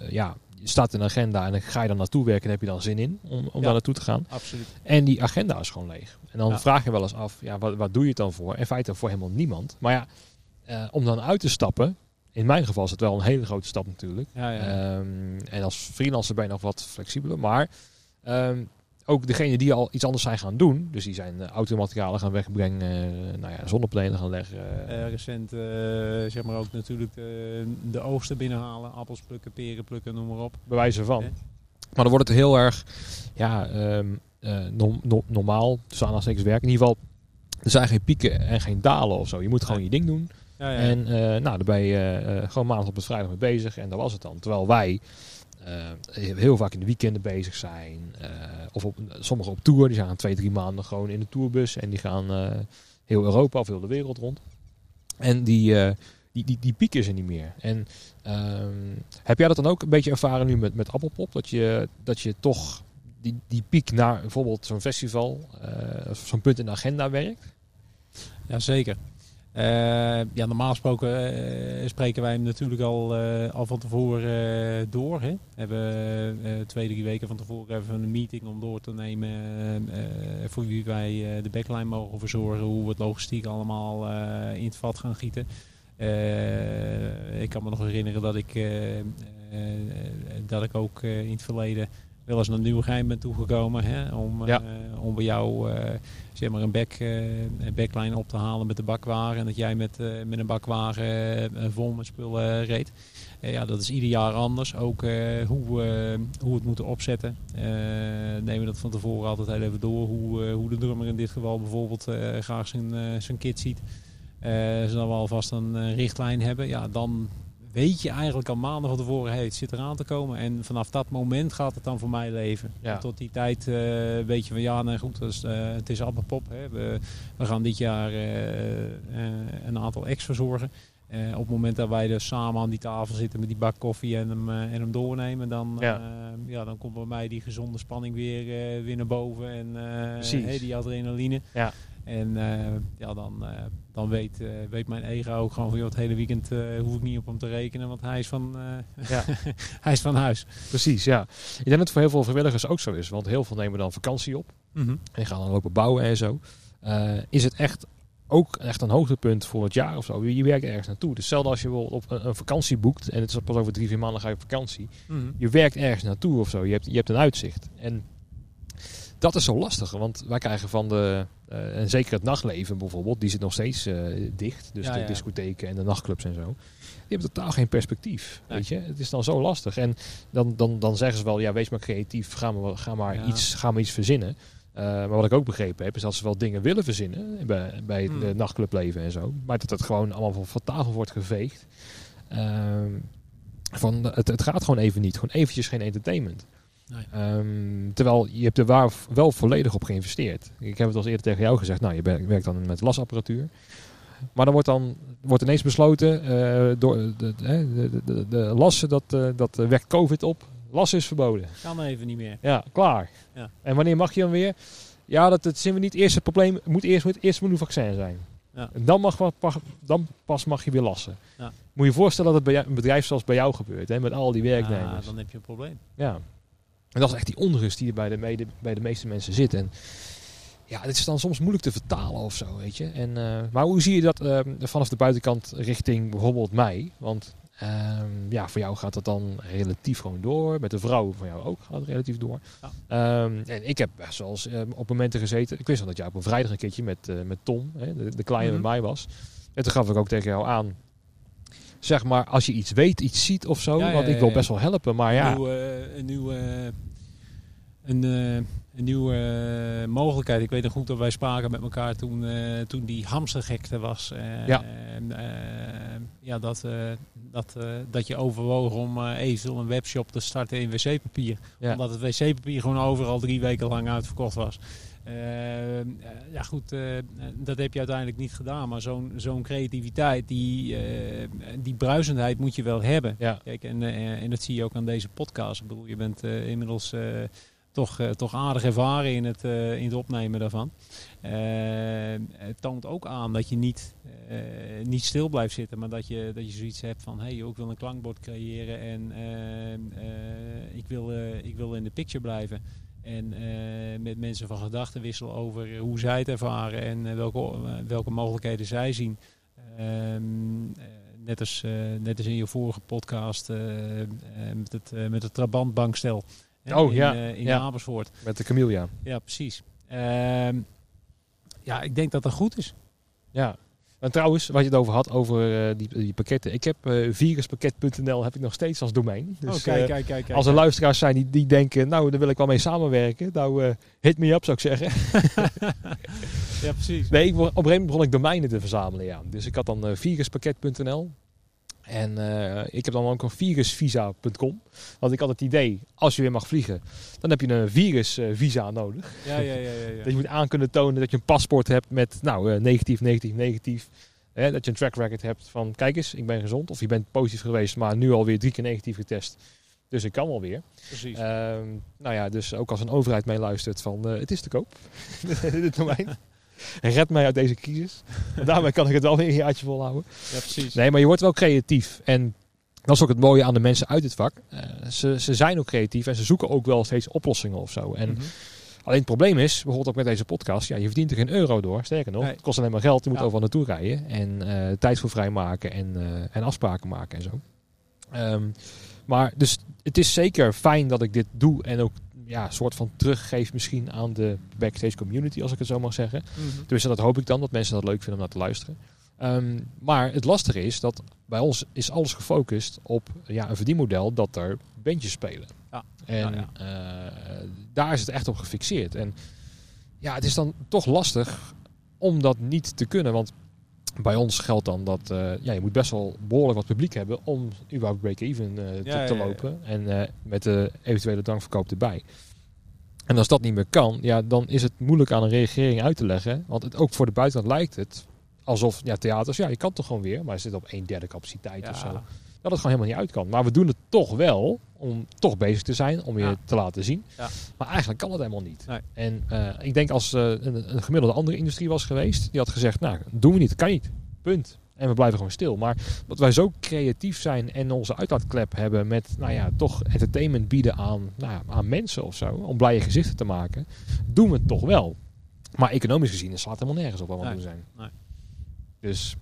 ja, je staat in een agenda en dan ga je dan naartoe werken en heb je dan zin in om, om daar naartoe te gaan. Absoluut. En die agenda is gewoon leeg. En dan vraag je wel eens af, ja, wat, wat doe je het dan voor? In feite voor helemaal niemand. Maar ja, om dan uit te stappen, in mijn geval is het wel een hele grote stap natuurlijk. Ja, ja. Ehm, en als freelancer ben je nog wat flexibeler. Maar ehm, ook degene die al iets anders zijn gaan doen, dus die zijn uh, automaterialen gaan wegbrengen, eh, nou ja, zonnepanelen gaan leggen. Eh, recent eh, zeg maar ook natuurlijk de, de oogsten binnenhalen, appels plukken, peren plukken, noem maar op. bij wijze van. Maar dan wordt het heel erg ja, ehm, eh, nom- nom- normaal, dus aanhalingstekens werk. In ieder geval, er zijn geen pieken en geen dalen of zo. Je moet gewoon je ding doen. Ja, ja. En eh, nou, daar ben je eh, gewoon maandag op het vrijdag mee bezig. En dat was het dan. Terwijl wij eh, heel vaak in de weekenden bezig zijn. eh, of op, sommigen op tour. Die gaan twee, drie maanden gewoon in de tourbus. En die gaan eh, heel Europa of heel de wereld rond. En die, eh, die, die, die piek is er niet meer. En ehm, heb jij dat dan ook een beetje ervaren nu met, met Appelpop? Dat je, dat je toch die, die piek naar bijvoorbeeld zo'n festival, eh, of zo'n punt in de agenda werkt? Jazeker. Eh ja, normaal gesproken eh, spreken wij hem natuurlijk al, eh, al van tevoren door. Hè. Hebben twee, drie weken van tevoren even een meeting om door te nemen voor wie wij de backline mogen verzorgen. Hoe we het logistiek allemaal in het vat gaan gieten. Ik kan me nog herinneren dat ik, dat ik ook in het verleden wel eens naar Nieuwegein ben toegekomen. Hè, om, Ja. eh, om bij jou eh, zeg maar een, back, eh, een backline op te halen met de bakwagen. En dat jij met, met een bakwagen vol met spullen reed. Ja, dat is ieder jaar anders. Ook hoe, eh, hoe we het moeten opzetten. Nemen we dat van tevoren altijd heel even door. Hoe, hoe de drummer in dit geval bijvoorbeeld graag zijn, zijn kit ziet. Zodat we alvast een richtlijn hebben. Ja, dan weet je eigenlijk al maanden van tevoren, hey, het zit eraan te komen. En vanaf dat moment gaat het dan voor mij leven. Ja. En tot die tijd eh, weet je van ja, nee, goed, dat is, eh, het is appelpop. Hè. We, we gaan dit jaar eh, een aantal acts verzorgen. Op het moment dat wij dus samen aan die tafel zitten met die bak koffie en hem, en hem doornemen, dan, Ja. ja. ja, dan komt bij mij die gezonde spanning weer, weer naar boven. En hey, die adrenaline. Ja. En eh, ja, dan, eh, dan weet, eh, weet mijn ego ook gewoon van joh, het hele weekend hoef ik niet op hem te rekenen, want hij is van, Ja. hij is van huis. Precies, ja. Ik denk dat het voor heel veel vrijwilligers ook zo is. Want heel veel nemen dan vakantie op. En die gaan dan lopen bouwen en zo. Is het echt ook echt een hoogtepunt voor het jaar of zo? Je, je werkt ergens naartoe. Dus stel als je bijvoorbeeld op een, een vakantie boekt. En het is pas over drie, vier maanden ga je op vakantie. Mhm. Je werkt ergens naartoe of zo. Je hebt, je hebt een uitzicht. En dat is zo lastig. Want wij krijgen van de, eh, en zeker het nachtleven bijvoorbeeld, die zit nog steeds eh, dicht. Dus Ja, de ja. discotheken en de nachtclubs en zo. Die hebben totaal geen perspectief. Weet je? Het is dan zo lastig. En dan, dan, dan zeggen ze wel, ja, wees maar creatief, ga maar, ga maar, iets, ga maar iets verzinnen. Eh, maar wat ik ook begrepen heb, is dat ze wel dingen willen verzinnen bij, bij het Hmm. nachtclubleven en zo. Maar dat het gewoon allemaal van, van tafel wordt geveegd. Ehm, van, het, het gaat gewoon even niet. Gewoon eventjes geen entertainment. Nee. Ehm, terwijl je hebt er waar wel volledig op geïnvesteerd. Ik heb het al eerder tegen jou gezegd. Nou, je werkt dan met lasapparatuur. Maar dan wordt dan wordt ineens besloten eh, door de, de, de, de, de lassen dat, eh, dat eh, wekt COVID op. Lassen is verboden. Kan even niet meer. Ja, klaar. Ja. En wanneer mag je dan weer? Ja, dat, dat zien we niet. Eerst het probleem moet eerst moet eerst moet een vaccin zijn. Ja. En dan, mag, dan pas mag je weer lassen. Ja. Moet je je voorstellen dat het bij een bedrijf zoals bij jou gebeurt, hè, met al die Ja, werknemers. dan heb je een probleem. Ja. En dat is echt die onrust die er bij de, mede, bij de meeste mensen zit. En ja, dit is dan soms moeilijk te vertalen of zo, weet je. En, eh, maar hoe zie je dat eh, vanaf de buitenkant richting bijvoorbeeld mij? Want ehm, ja, voor jou gaat dat dan relatief gewoon door. Met de vrouw van jou ook gaat het relatief door. Ja. Ehm, en ik heb best wel eens eh, op momenten gezeten. Ik wist al dat jij op een vrijdag een keertje met, eh, met Tom, hè, de, de kleine Mhm. bij mij was. En toen gaf ik ook tegen jou aan. Zeg maar, als je iets weet, iets ziet of zo. Ja, want ik wil best wel helpen. Maar ja, Een nieuwe, een nieuwe, een, eh, een nieuwe eh, mogelijkheid. Ik weet nog goed dat wij spraken met elkaar toen, eh, toen die hamstergekte was. Eh, Ja. eh, ja, dat, eh, dat, eh, dat je overwoog om eh eventueel een webshop te starten in wc-papier. Ja. Omdat het wc-papier gewoon overal drie weken lang uitverkocht was. Eh, eh, ja goed, eh, dat heb je uiteindelijk niet gedaan. Maar zo'n zo'n creativiteit, die, eh, die bruisendheid moet je wel hebben. ja. Kijk, en, en dat zie je ook aan deze podcast. Ik bedoel, je bent inmiddels toch, toch aardig ervaren in het, in het opnemen daarvan. Eh, het toont ook aan dat je niet, niet stil blijft zitten, maar dat je, dat je zoiets hebt van: hé, hey, joh, ik wil een klankbord creëren en eh, eh, ik, wil, ik wil in de picture blijven. En eh, met mensen van gedachten wisselen over hoe zij het ervaren en eh, welke, eh, welke mogelijkheden zij zien. Ehm, eh, net, als, eh, net als in je vorige podcast eh, eh, met, het, eh, met het Trabantbankstel hè, Oh, in, ja, eh, in ja. Amersfoort. Met de Camilla. Ja, precies. Ehm, ja, ik denk dat dat goed is. Ja. En trouwens, wat je het over had, over eh, die, die pakketten. Ik heb eh, viruspakket.nl heb ik nog steeds als domein. Dus oh, kijk, eh, kijk, kijk, kijk. als er luisteraars zijn die, die denken, nou, daar wil ik wel mee samenwerken. Nou, hit me up, zou ik zeggen. ja, precies. Nee, ik, op een gegeven moment begon ik domeinen te verzamelen, ja. Dus ik had dan viruspakket.nl. En eh, ik heb dan ook nog virusvisa.com. Want ik had het idee, als je weer mag vliegen, dan heb je een virusvisa nodig. Ja, ja, ja, ja. ja. Dat je moet aan kunnen tonen dat je een paspoort hebt met nou, eh, negatief, negatief, negatief. Hè, dat je een track record hebt van, kijk eens, ik ben gezond. Of je bent positief geweest, maar nu alweer drie keer negatief getest. Dus ik kan wel weer. precies. Ehm, nou ja, dus ook als een overheid meeluistert van, eh, het is te koop. Dit domein. Red mij uit deze crisis. Daarmee kan ik het wel weer een jaartje volhouden. ja, precies. Nee, maar je wordt wel creatief. En dat is ook het mooie aan de mensen uit het vak. Eh, ze, ze zijn ook creatief en ze zoeken ook wel steeds oplossingen of zo. En Mhm. Alleen het probleem is, bijvoorbeeld ook met deze podcast, ja, je verdient er geen euro door. Sterker nog, Nee. het kost alleen maar geld. Je moet Ja. overal naartoe rijden en eh, tijd voor vrijmaken en, eh, en afspraken maken en zo. Ehm, maar dus het is zeker fijn dat ik dit doe en ook ja, een soort van teruggeef misschien aan de backstage community, als ik het zo mag zeggen. Dus dat hoop ik dan, dat mensen dat leuk vinden om naar te luisteren. Ehm, maar het lastige is dat bij ons is alles gefocust op ja, een verdienmodel dat er bandjes spelen. Ja. En Ja, ja. eh, daar is het echt op gefixeerd. En ja, het is dan toch lastig om dat niet te kunnen. Want bij ons geldt dan dat eh, ja, je moet best wel behoorlijk wat publiek hebben om überhaupt break-even eh, te, Ja, te ja, ja. lopen. En eh, met de eventuele drankverkoop erbij. En als dat niet meer kan, ja, dan is het moeilijk aan een regering uit te leggen. Want het, ook voor de buitenland lijkt het alsof ja, theaters, ja, je kan toch gewoon weer, maar je zit op een derde capaciteit of zo. Dat het gewoon helemaal niet uit kan. Maar we doen het toch wel om toch bezig te zijn, om je Ja. te laten zien. Ja. Maar eigenlijk kan het helemaal niet. Nee. En eh, ik denk als eh, een, een gemiddelde andere industrie was geweest, die had gezegd, nou, doen we niet, kan niet. Punt. En we blijven gewoon stil. Maar dat wij zo creatief zijn en onze uitlaatklep hebben met, nou ja, toch entertainment bieden aan, nou ja, aan mensen of zo, om blije gezichten te maken, doen we het toch wel. Maar economisch gezien het slaat helemaal nergens op wat we Nee. doen zijn. Nee. Dus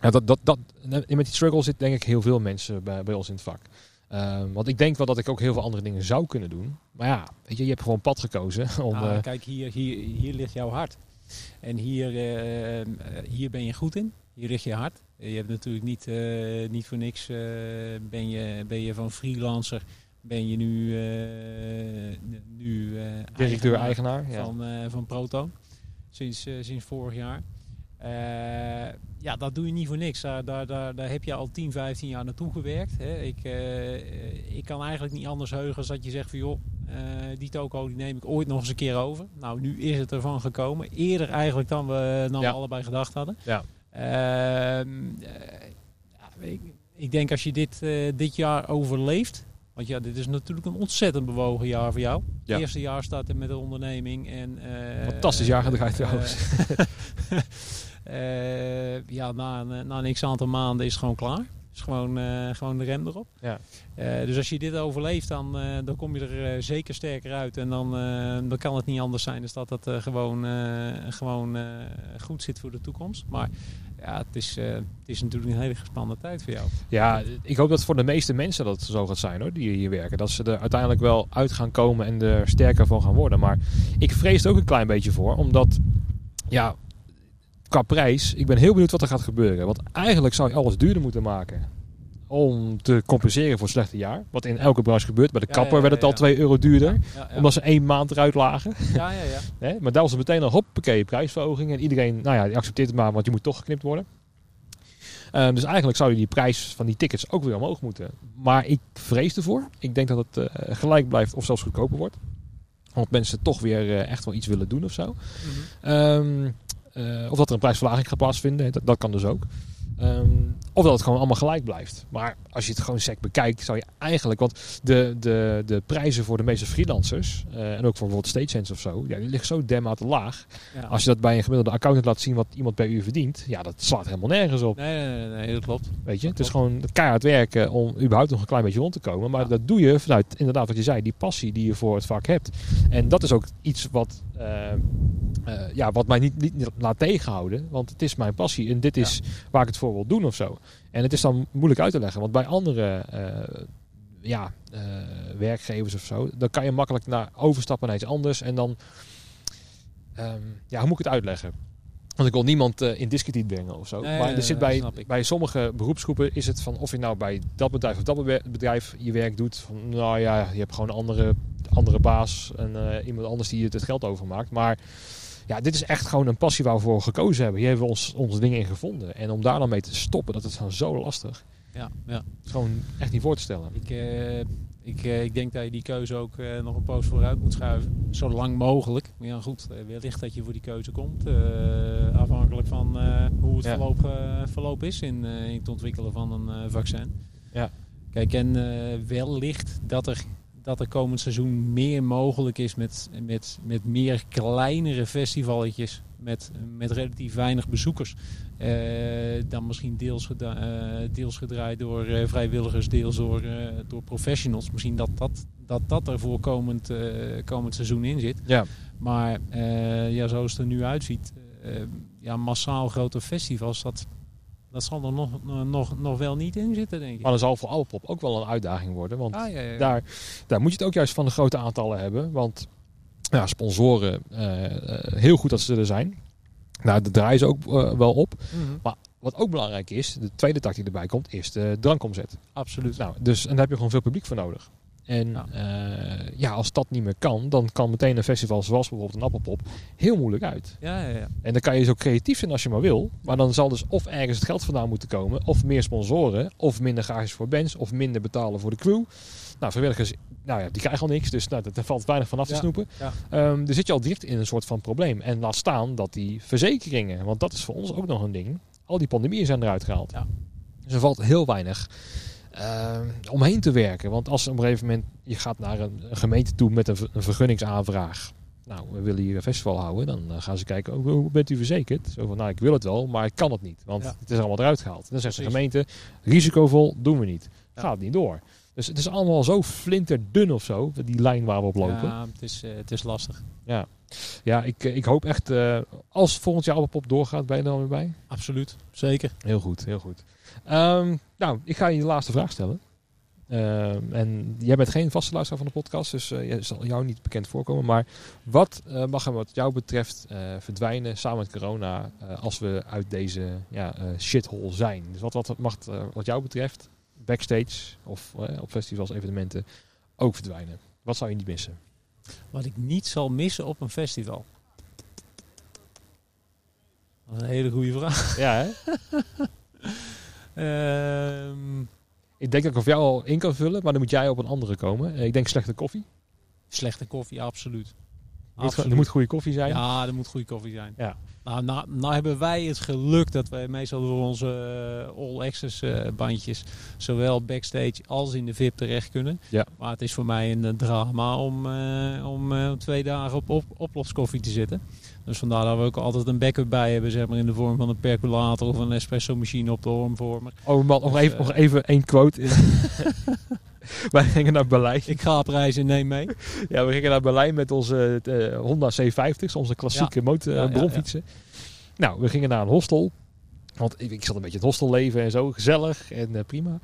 ja, dat, dat, dat, met die struggle zit denk ik heel veel mensen bij, bij ons in het vak. Ehm, want ik denk wel dat ik ook heel veel andere dingen zou kunnen doen. Maar ja, weet je, je hebt gewoon pad gekozen. Om, Nou, eh, kijk, hier, hier, hier ligt jouw hart. En hier, eh, hier ben je goed in. Hier ligt je hart. Je hebt natuurlijk niet, eh, niet voor niks, ben, je, ben je van freelancer, ben je nu, nu directeur, eigenaar eigenaar. Ja. van, van Proton. Sinds, sinds vorig jaar. Eh, ja, dat doe je niet voor niks. Daar, daar, daar, daar heb je al 10, 15 jaar naartoe gewerkt. Hè. Ik, eh, ik kan eigenlijk niet anders heugen als dat je zegt van joh, eh, die toko die neem ik ooit nog eens een keer over. Nou, nu is het ervan gekomen. Eerder eigenlijk dan we, dan Ja. we allebei gedacht hadden. Ja. Ehm, eh, ja, ik, ik denk als je dit, dit jaar overleeft. Want ja, dit is natuurlijk een ontzettend bewogen jaar voor jou. Ja. Eerste jaar starten met de onderneming. En, Fantastisch jaar gedraaid trouwens. eh, ja, na, een- na een x aantal maanden is het gewoon klaar. Is gewoon, eh, gewoon de rem erop. Ja. Eh, dus als je dit overleeft, dan, eh, dan kom je er eh, zeker sterker uit. En dan, eh, dan kan het niet anders zijn dan dat het eh, gewoon, eh, gewoon eh, goed zit voor de toekomst. Maar ja, het is, eh, het is natuurlijk een hele gespannen tijd voor jou. Ja, ik hoop dat voor de meeste mensen dat zo gaat zijn hoor, die hier werken. Dat ze er uiteindelijk wel uit gaan komen en er sterker van gaan worden. Maar ik vrees er ook een klein beetje voor, omdat ja, qua prijs, ik ben heel benieuwd wat er gaat gebeuren. Want eigenlijk zou je alles duurder moeten maken om te compenseren voor het slechte jaar. Wat in elke branche gebeurt. Bij de Ja, kapper ja, werd het al ja. 2 euro duurder. Omdat ze één maand eruit lagen. ja, ja, ja. Maar daar was het meteen een hoppakee prijsverhoging. En iedereen, nou ja, die accepteert het maar, want je moet toch geknipt worden. Ehm, dus eigenlijk zou je die prijs van die tickets ook weer omhoog moeten. Maar ik vrees ervoor. Ik denk dat het eh, gelijk blijft of zelfs goedkoper wordt. Want mensen toch weer eh, echt wel iets willen doen of zo. Mhm. Ehm, eh, of dat er een prijsverlaging gaat plaatsvinden. Dat, dat kan dus ook. Ehm, of dat het gewoon allemaal gelijk blijft. Maar als je het gewoon sec bekijkt, zou je eigenlijk... Want de, de, de prijzen voor de meeste freelancers... eh, en ook voor bijvoorbeeld StageSense of zo... Ja, die liggen zo dermate laag. Ja. Als je dat bij een gemiddelde accountant laat zien... wat iemand per uur verdient... Ja, dat slaat helemaal nergens op. Nee, nee, nee, nee, dat klopt. Weet je? Het is gewoon keihard werken om überhaupt nog een klein beetje rond te komen. Maar dat doe je vanuit, inderdaad wat je zei... die passie die je voor het vak hebt. En dat is ook iets wat... eh, eh, ja, wat mij niet, niet laat tegenhouden. Want het is mijn passie. En dit is waar ik het voor wil doen of zo. En het is dan moeilijk uit te leggen. Want bij andere eh, ja, eh, werkgevers of zo... dan kan je makkelijk naar overstappen naar iets anders. En dan... ehm, ja, hoe moet ik het uitleggen? Want ik wil niemand eh, in discrediet brengen of zo. Nee, maar er zit bij, bij sommige beroepsgroepen is het van of je nou bij dat bedrijf of dat be- bedrijf je werk doet. Van, nou ja, je hebt gewoon een andere, andere baas en iemand anders die het, het geld overmaakt. Maar ja, dit is echt gewoon een passie waar we voor gekozen hebben. Hier hebben we ons, onze dingen in gevonden. En om daar dan mee te stoppen, dat is dan zo lastig. Ja, ja. Is gewoon echt niet voor te stellen. Ik, eh, ik, eh, ik denk dat je die keuze ook eh, nog een poos vooruit moet schuiven. Zo lang mogelijk. Maar ja, goed, wellicht dat je voor die keuze komt. afhankelijk van hoe het Ja. verloop, verloop is in, in het ontwikkelen van een vaccin. Ja. Kijk, en wellicht dat er, dat er komend seizoen meer mogelijk is met, met, met meer kleinere festivalletjes. Met, met relatief weinig bezoekers. Eh, dan misschien deels, geda- eh, deels gedraaid door eh, vrijwilligers, deels door, door professionals. Misschien dat dat, dat, dat er voor komend, komend seizoen in zit. Ja, Maar ja, zoals het er nu uitziet, ja, massaal grote festivals, dat, dat zal er nog, nog, nog wel niet in zitten, denk ik. maar dan zal voor Alpop ook wel een uitdaging worden. Want Ah, ja, ja, ja. daar, daar moet je het ook juist van de grote aantallen hebben. Want ja, sponsoren, eh, eh, heel goed dat ze er zijn. Nou, daar draaien ze ook eh, wel op. Mhm, Wat ook belangrijk is, de tweede tak die erbij komt, is de drankomzet. Absoluut. Nou, dus, en daar heb je gewoon veel publiek voor nodig. En Ja. ja. ja, als dat niet meer kan, dan kan meteen een festival zoals bijvoorbeeld een Appelpop heel moeilijk uit. Ja, ja, ja. En dan kan je zo creatief zijn als je maar wil. Maar dan zal dus of ergens het geld vandaan moeten komen, of meer sponsoren, of minder gages voor bands, of minder betalen voor de crew. Nou, vrijwilligers, nou ja, die krijgen al niks, dus nou, daar valt weinig van af te snoepen. Ehm, dus zit je al direct in een soort van probleem. En laat staan dat die verzekeringen, want dat is voor ons ook nog een ding, al die pandemieën zijn eruit gehaald. Ja. Dus er valt heel weinig ehm, omheen te werken. Want als op een gegeven moment je gaat naar een, een gemeente toe met een, een vergunningsaanvraag. Nou, we willen hier een festival houden. Dan eh, gaan ze kijken, oh, hoe bent u verzekerd? Zo van, nou, ik wil het wel, maar ik kan het niet. Want Ja. het is allemaal eruit gehaald. Dan zegt de gemeente, risicovol, doen we niet. Ja. Gaat niet door. Dus het is allemaal zo flinterdun of zo, die lijn waar we op lopen. Ja, het is, eh, het is lastig. Ja, ik, eh, ik hoop echt, eh, als volgend jaar Appelpop doorgaat, ben je er dan weer bij? Absoluut. Zeker. Heel goed, heel goed. Ehm, nou, ik ga je de laatste vraag stellen. Ehm, en jij bent geen vaste luisteraar van de podcast, dus uh, je zal jou niet bekend voorkomen. Maar wat uh, mag er wat jou betreft uh, verdwijnen samen met corona als we uit deze ja, shithole zijn? Dus wat, wat mag wat jou betreft backstage of op festivals, evenementen ook verdwijnen? Wat zou je niet missen? Wat ik niet zal missen op een festival? Dat is een hele goede vraag. Ja, hè? Ehm, ik denk dat ik of jou al in kan vullen, maar dan moet jij op een andere komen. Ik denk slechte koffie. Slechte koffie, absoluut. Er moet goede koffie zijn. Ja, er moet goede koffie zijn. Ja. Nou, nou, nou hebben wij het geluk dat wij meestal door onze uh, All Access uh, bandjes zowel backstage als in de VIP terecht kunnen. Ja. Maar het is voor mij een drama om, uh, om twee dagen op, op oploskoffie te zitten. Dus vandaar dat we ook altijd een backup bij hebben, zeg maar in de vorm van een percolator of een espresso machine op de ormvormer. Oh man, nog, dus, even, nog even één quote. Wij gingen naar Berlijn. Ik ga op reis en neem mee. Ja, we gingen naar Berlijn met onze uh, Honda C50, onze klassieke ja. motor, ja, bronfietsen. Nou, we gingen naar een hostel. Want ik, ik zat een beetje het hostelleven en zo, gezellig en uh, prima.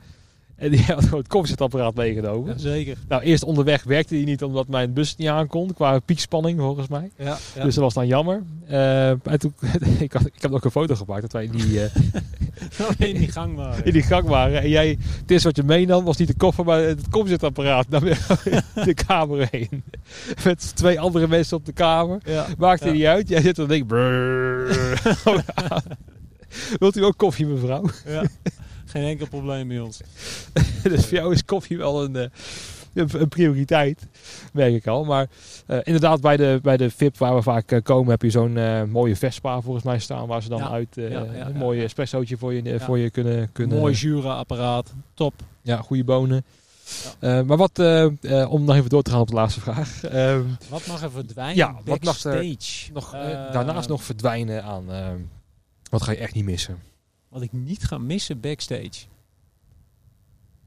En die had gewoon het koffiezetapparaat meegenomen. Ja, zeker. Nou, eerst onderweg werkte die niet omdat mijn bus niet aankon. Qua piekspanning volgens mij. Ja, ja. Dus dat was dan jammer. Uh, en toen, ik, had, ik heb ook een foto gemaakt dat wij in die, uh, in die gang waren. In die gang waren. En jij, het eerste wat je meenam was niet de koffer, maar het koffiezetapparaat naar de kamer heen. Met twee andere mensen op de kamer. Maakte niet uit. Jij zit er en denk Wilt u ook koffie mevrouw? Ja. Geen enkel probleem bij ons. dus voor jou is koffie wel een, een prioriteit, merk ik al. Maar uh, inderdaad, bij de, bij de VIP waar we vaak uh, komen, heb je zo'n uh, mooie Vespa volgens mij staan. Waar ze dan Ja. uit Ja, ja, een mooi espressootje voor je, voor je kunnen, kunnen... Mooi Jura-apparaat. Top. Ja, goede bonen. Eh, maar wat, eh, eh, om nog even door te gaan op de laatste vraag. Ehm, Wat mag er verdwijnen Ja, wat mag er nog, eh, Eh, daarnaast nog verdwijnen aan... wat ga je echt niet missen? Wat ik niet ga missen backstage.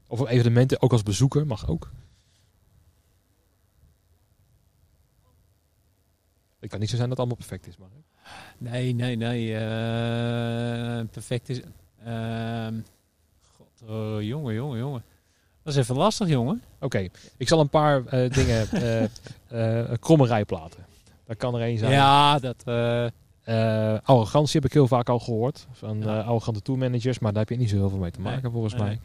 Of op evenementen, ook als bezoeker, mag ook. Het kan niet zo zijn dat het allemaal perfect is, maar... Nee, nee, nee. eh, perfect is... ehm, God, oh, jongen, jongen, jongen. Dat is even lastig, jongen. Oké, ik zal een paar eh, dingen... eh, kromme rijplaten. Daar kan er één zijn. Ja, dat... Eh, arrogantie heb ik heel vaak al gehoord. Van Ja. eh, arrogante tourmanagers. Maar daar heb je niet zo heel veel mee te maken Nee, volgens nee, mij.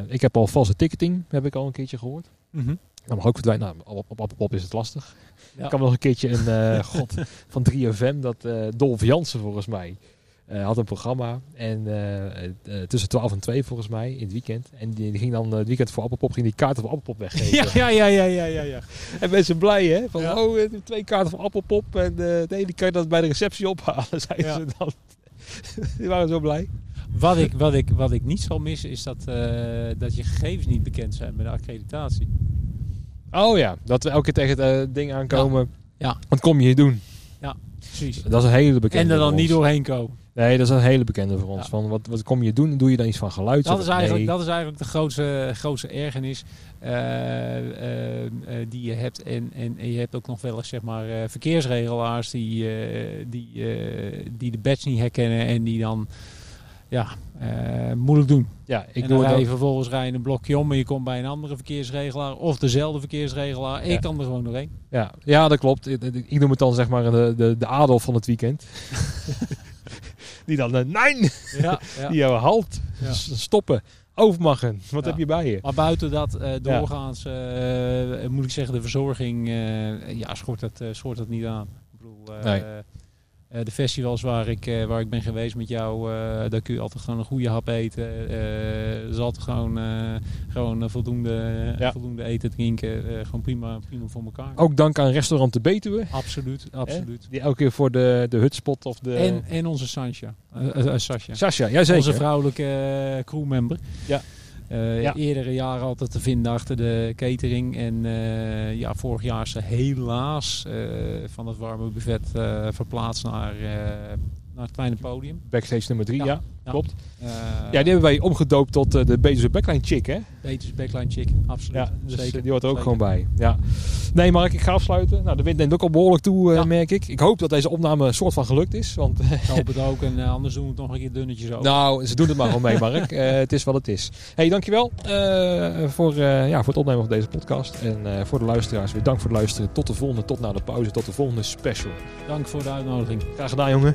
Eh, ik heb al valse ticketing. Heb ik al een keertje gehoord. Dat mag ook verdwijnen. Nou, op, op Appelpop is het lastig. ja. Ik kan nog een keertje een god van 3FM. Dat Dolf Jansen volgens mij. Eh, had een programma. En eh, eh, tussen 12 en 2 volgens mij. In het weekend. En die, die ging dan het weekend voor Appelpop. Ging die kaarten voor Appelpop weggeven. Ja, ja, ja, ja, ja, ja, ja. En mensen blij hè. Van Ja. oh twee kaarten voor Appelpop. En nee, die kan je dan bij de receptie ophalen. Zeiden Ja. ze dan. die waren zo blij. Wat ik, wat, ik, wat ik niet zal missen is dat, dat je gegevens niet bekend zijn bij de accreditatie. Oh ja, dat we elke keer tegen het ding aankomen. Ja. Wat kom je hier doen? Precies. Dat is een hele bekende En er dan niet doorheen komen. Nee, dat is een hele bekende voor ons. Ja. Van, wat, wat kom je doen? Doe je dan iets van geluid? Dat is eigenlijk, nee. dat is eigenlijk de grootste, grootste ergernis eh, eh, eh, die je hebt. En, en, en je hebt ook nog wel eens zeg maar, verkeersregelaars die, die, die de badge niet herkennen en die dan ja, moeilijk doen. Ja, ik en doe het vervolgens rij je een blokje om en je komt bij een andere verkeersregelaar of dezelfde verkeersregelaar. Ja. je kan er gewoon doorheen. Ja, ja, dat klopt. Ik, ik ik noem het dan zeg maar de, de, de Adolf van het weekend. die dan, eh, nee, Ja, ja. die hebben halt, stoppen, overmachen. Wat heb je bij je? Maar buiten dat eh, doorgaans, eh, moet ik zeggen, de verzorging, eh, ja, schort dat, eh, schort dat niet aan. Ik bedoel, eh, Nee. Eh, de festivals waar ik, eh, waar ik ben geweest met jou, eh, daar kun je altijd gewoon een goede hap eten. Er is altijd gewoon, gewoon voldoende, Ja. voldoende eten, drinken. gewoon prima, prima voor elkaar. Ook dank aan restaurant de Betuwe. Absoluut, absoluut. Die elke keer voor de, de hutspot of de... En, en onze Sasha. Eh, Sasha. Sascha, jazeker. Onze vrouwelijke crewmember. Ja. Ja. Eerdere jaren altijd te vinden achter de catering. En eh, ja, vorig jaar is ze helaas eh, van het warme buffet verplaatst naar, naar het kleine podium. Backstage nummer drie, ja. Ja. Ja. klopt. Eh, Ja, die hebben wij omgedoopt tot eh, de Betuwse Backline Chick, hè? Betus Backline Chick, absoluut. Ja, dus Zeker. eh, die hoort er ook Zeker. gewoon bij. Ja. Nee, Mark, ik ga afsluiten. Nou, de wind neemt ook al behoorlijk toe, Ja. merk ik. Ik hoop dat deze opname een soort van gelukt is. Want Ik hoop het ook. En anders doen we het nog een keer dunnetjes over. nou, ze doen het maar gewoon mee, Mark. Het is wat het is. hey, dankjewel voor, ja, voor het opnemen van deze podcast. En voor de luisteraars, weer dank voor het luisteren. Tot de volgende, tot na de pauze, tot de volgende special. Dank voor de uitnodiging. Graag gedaan, jongen.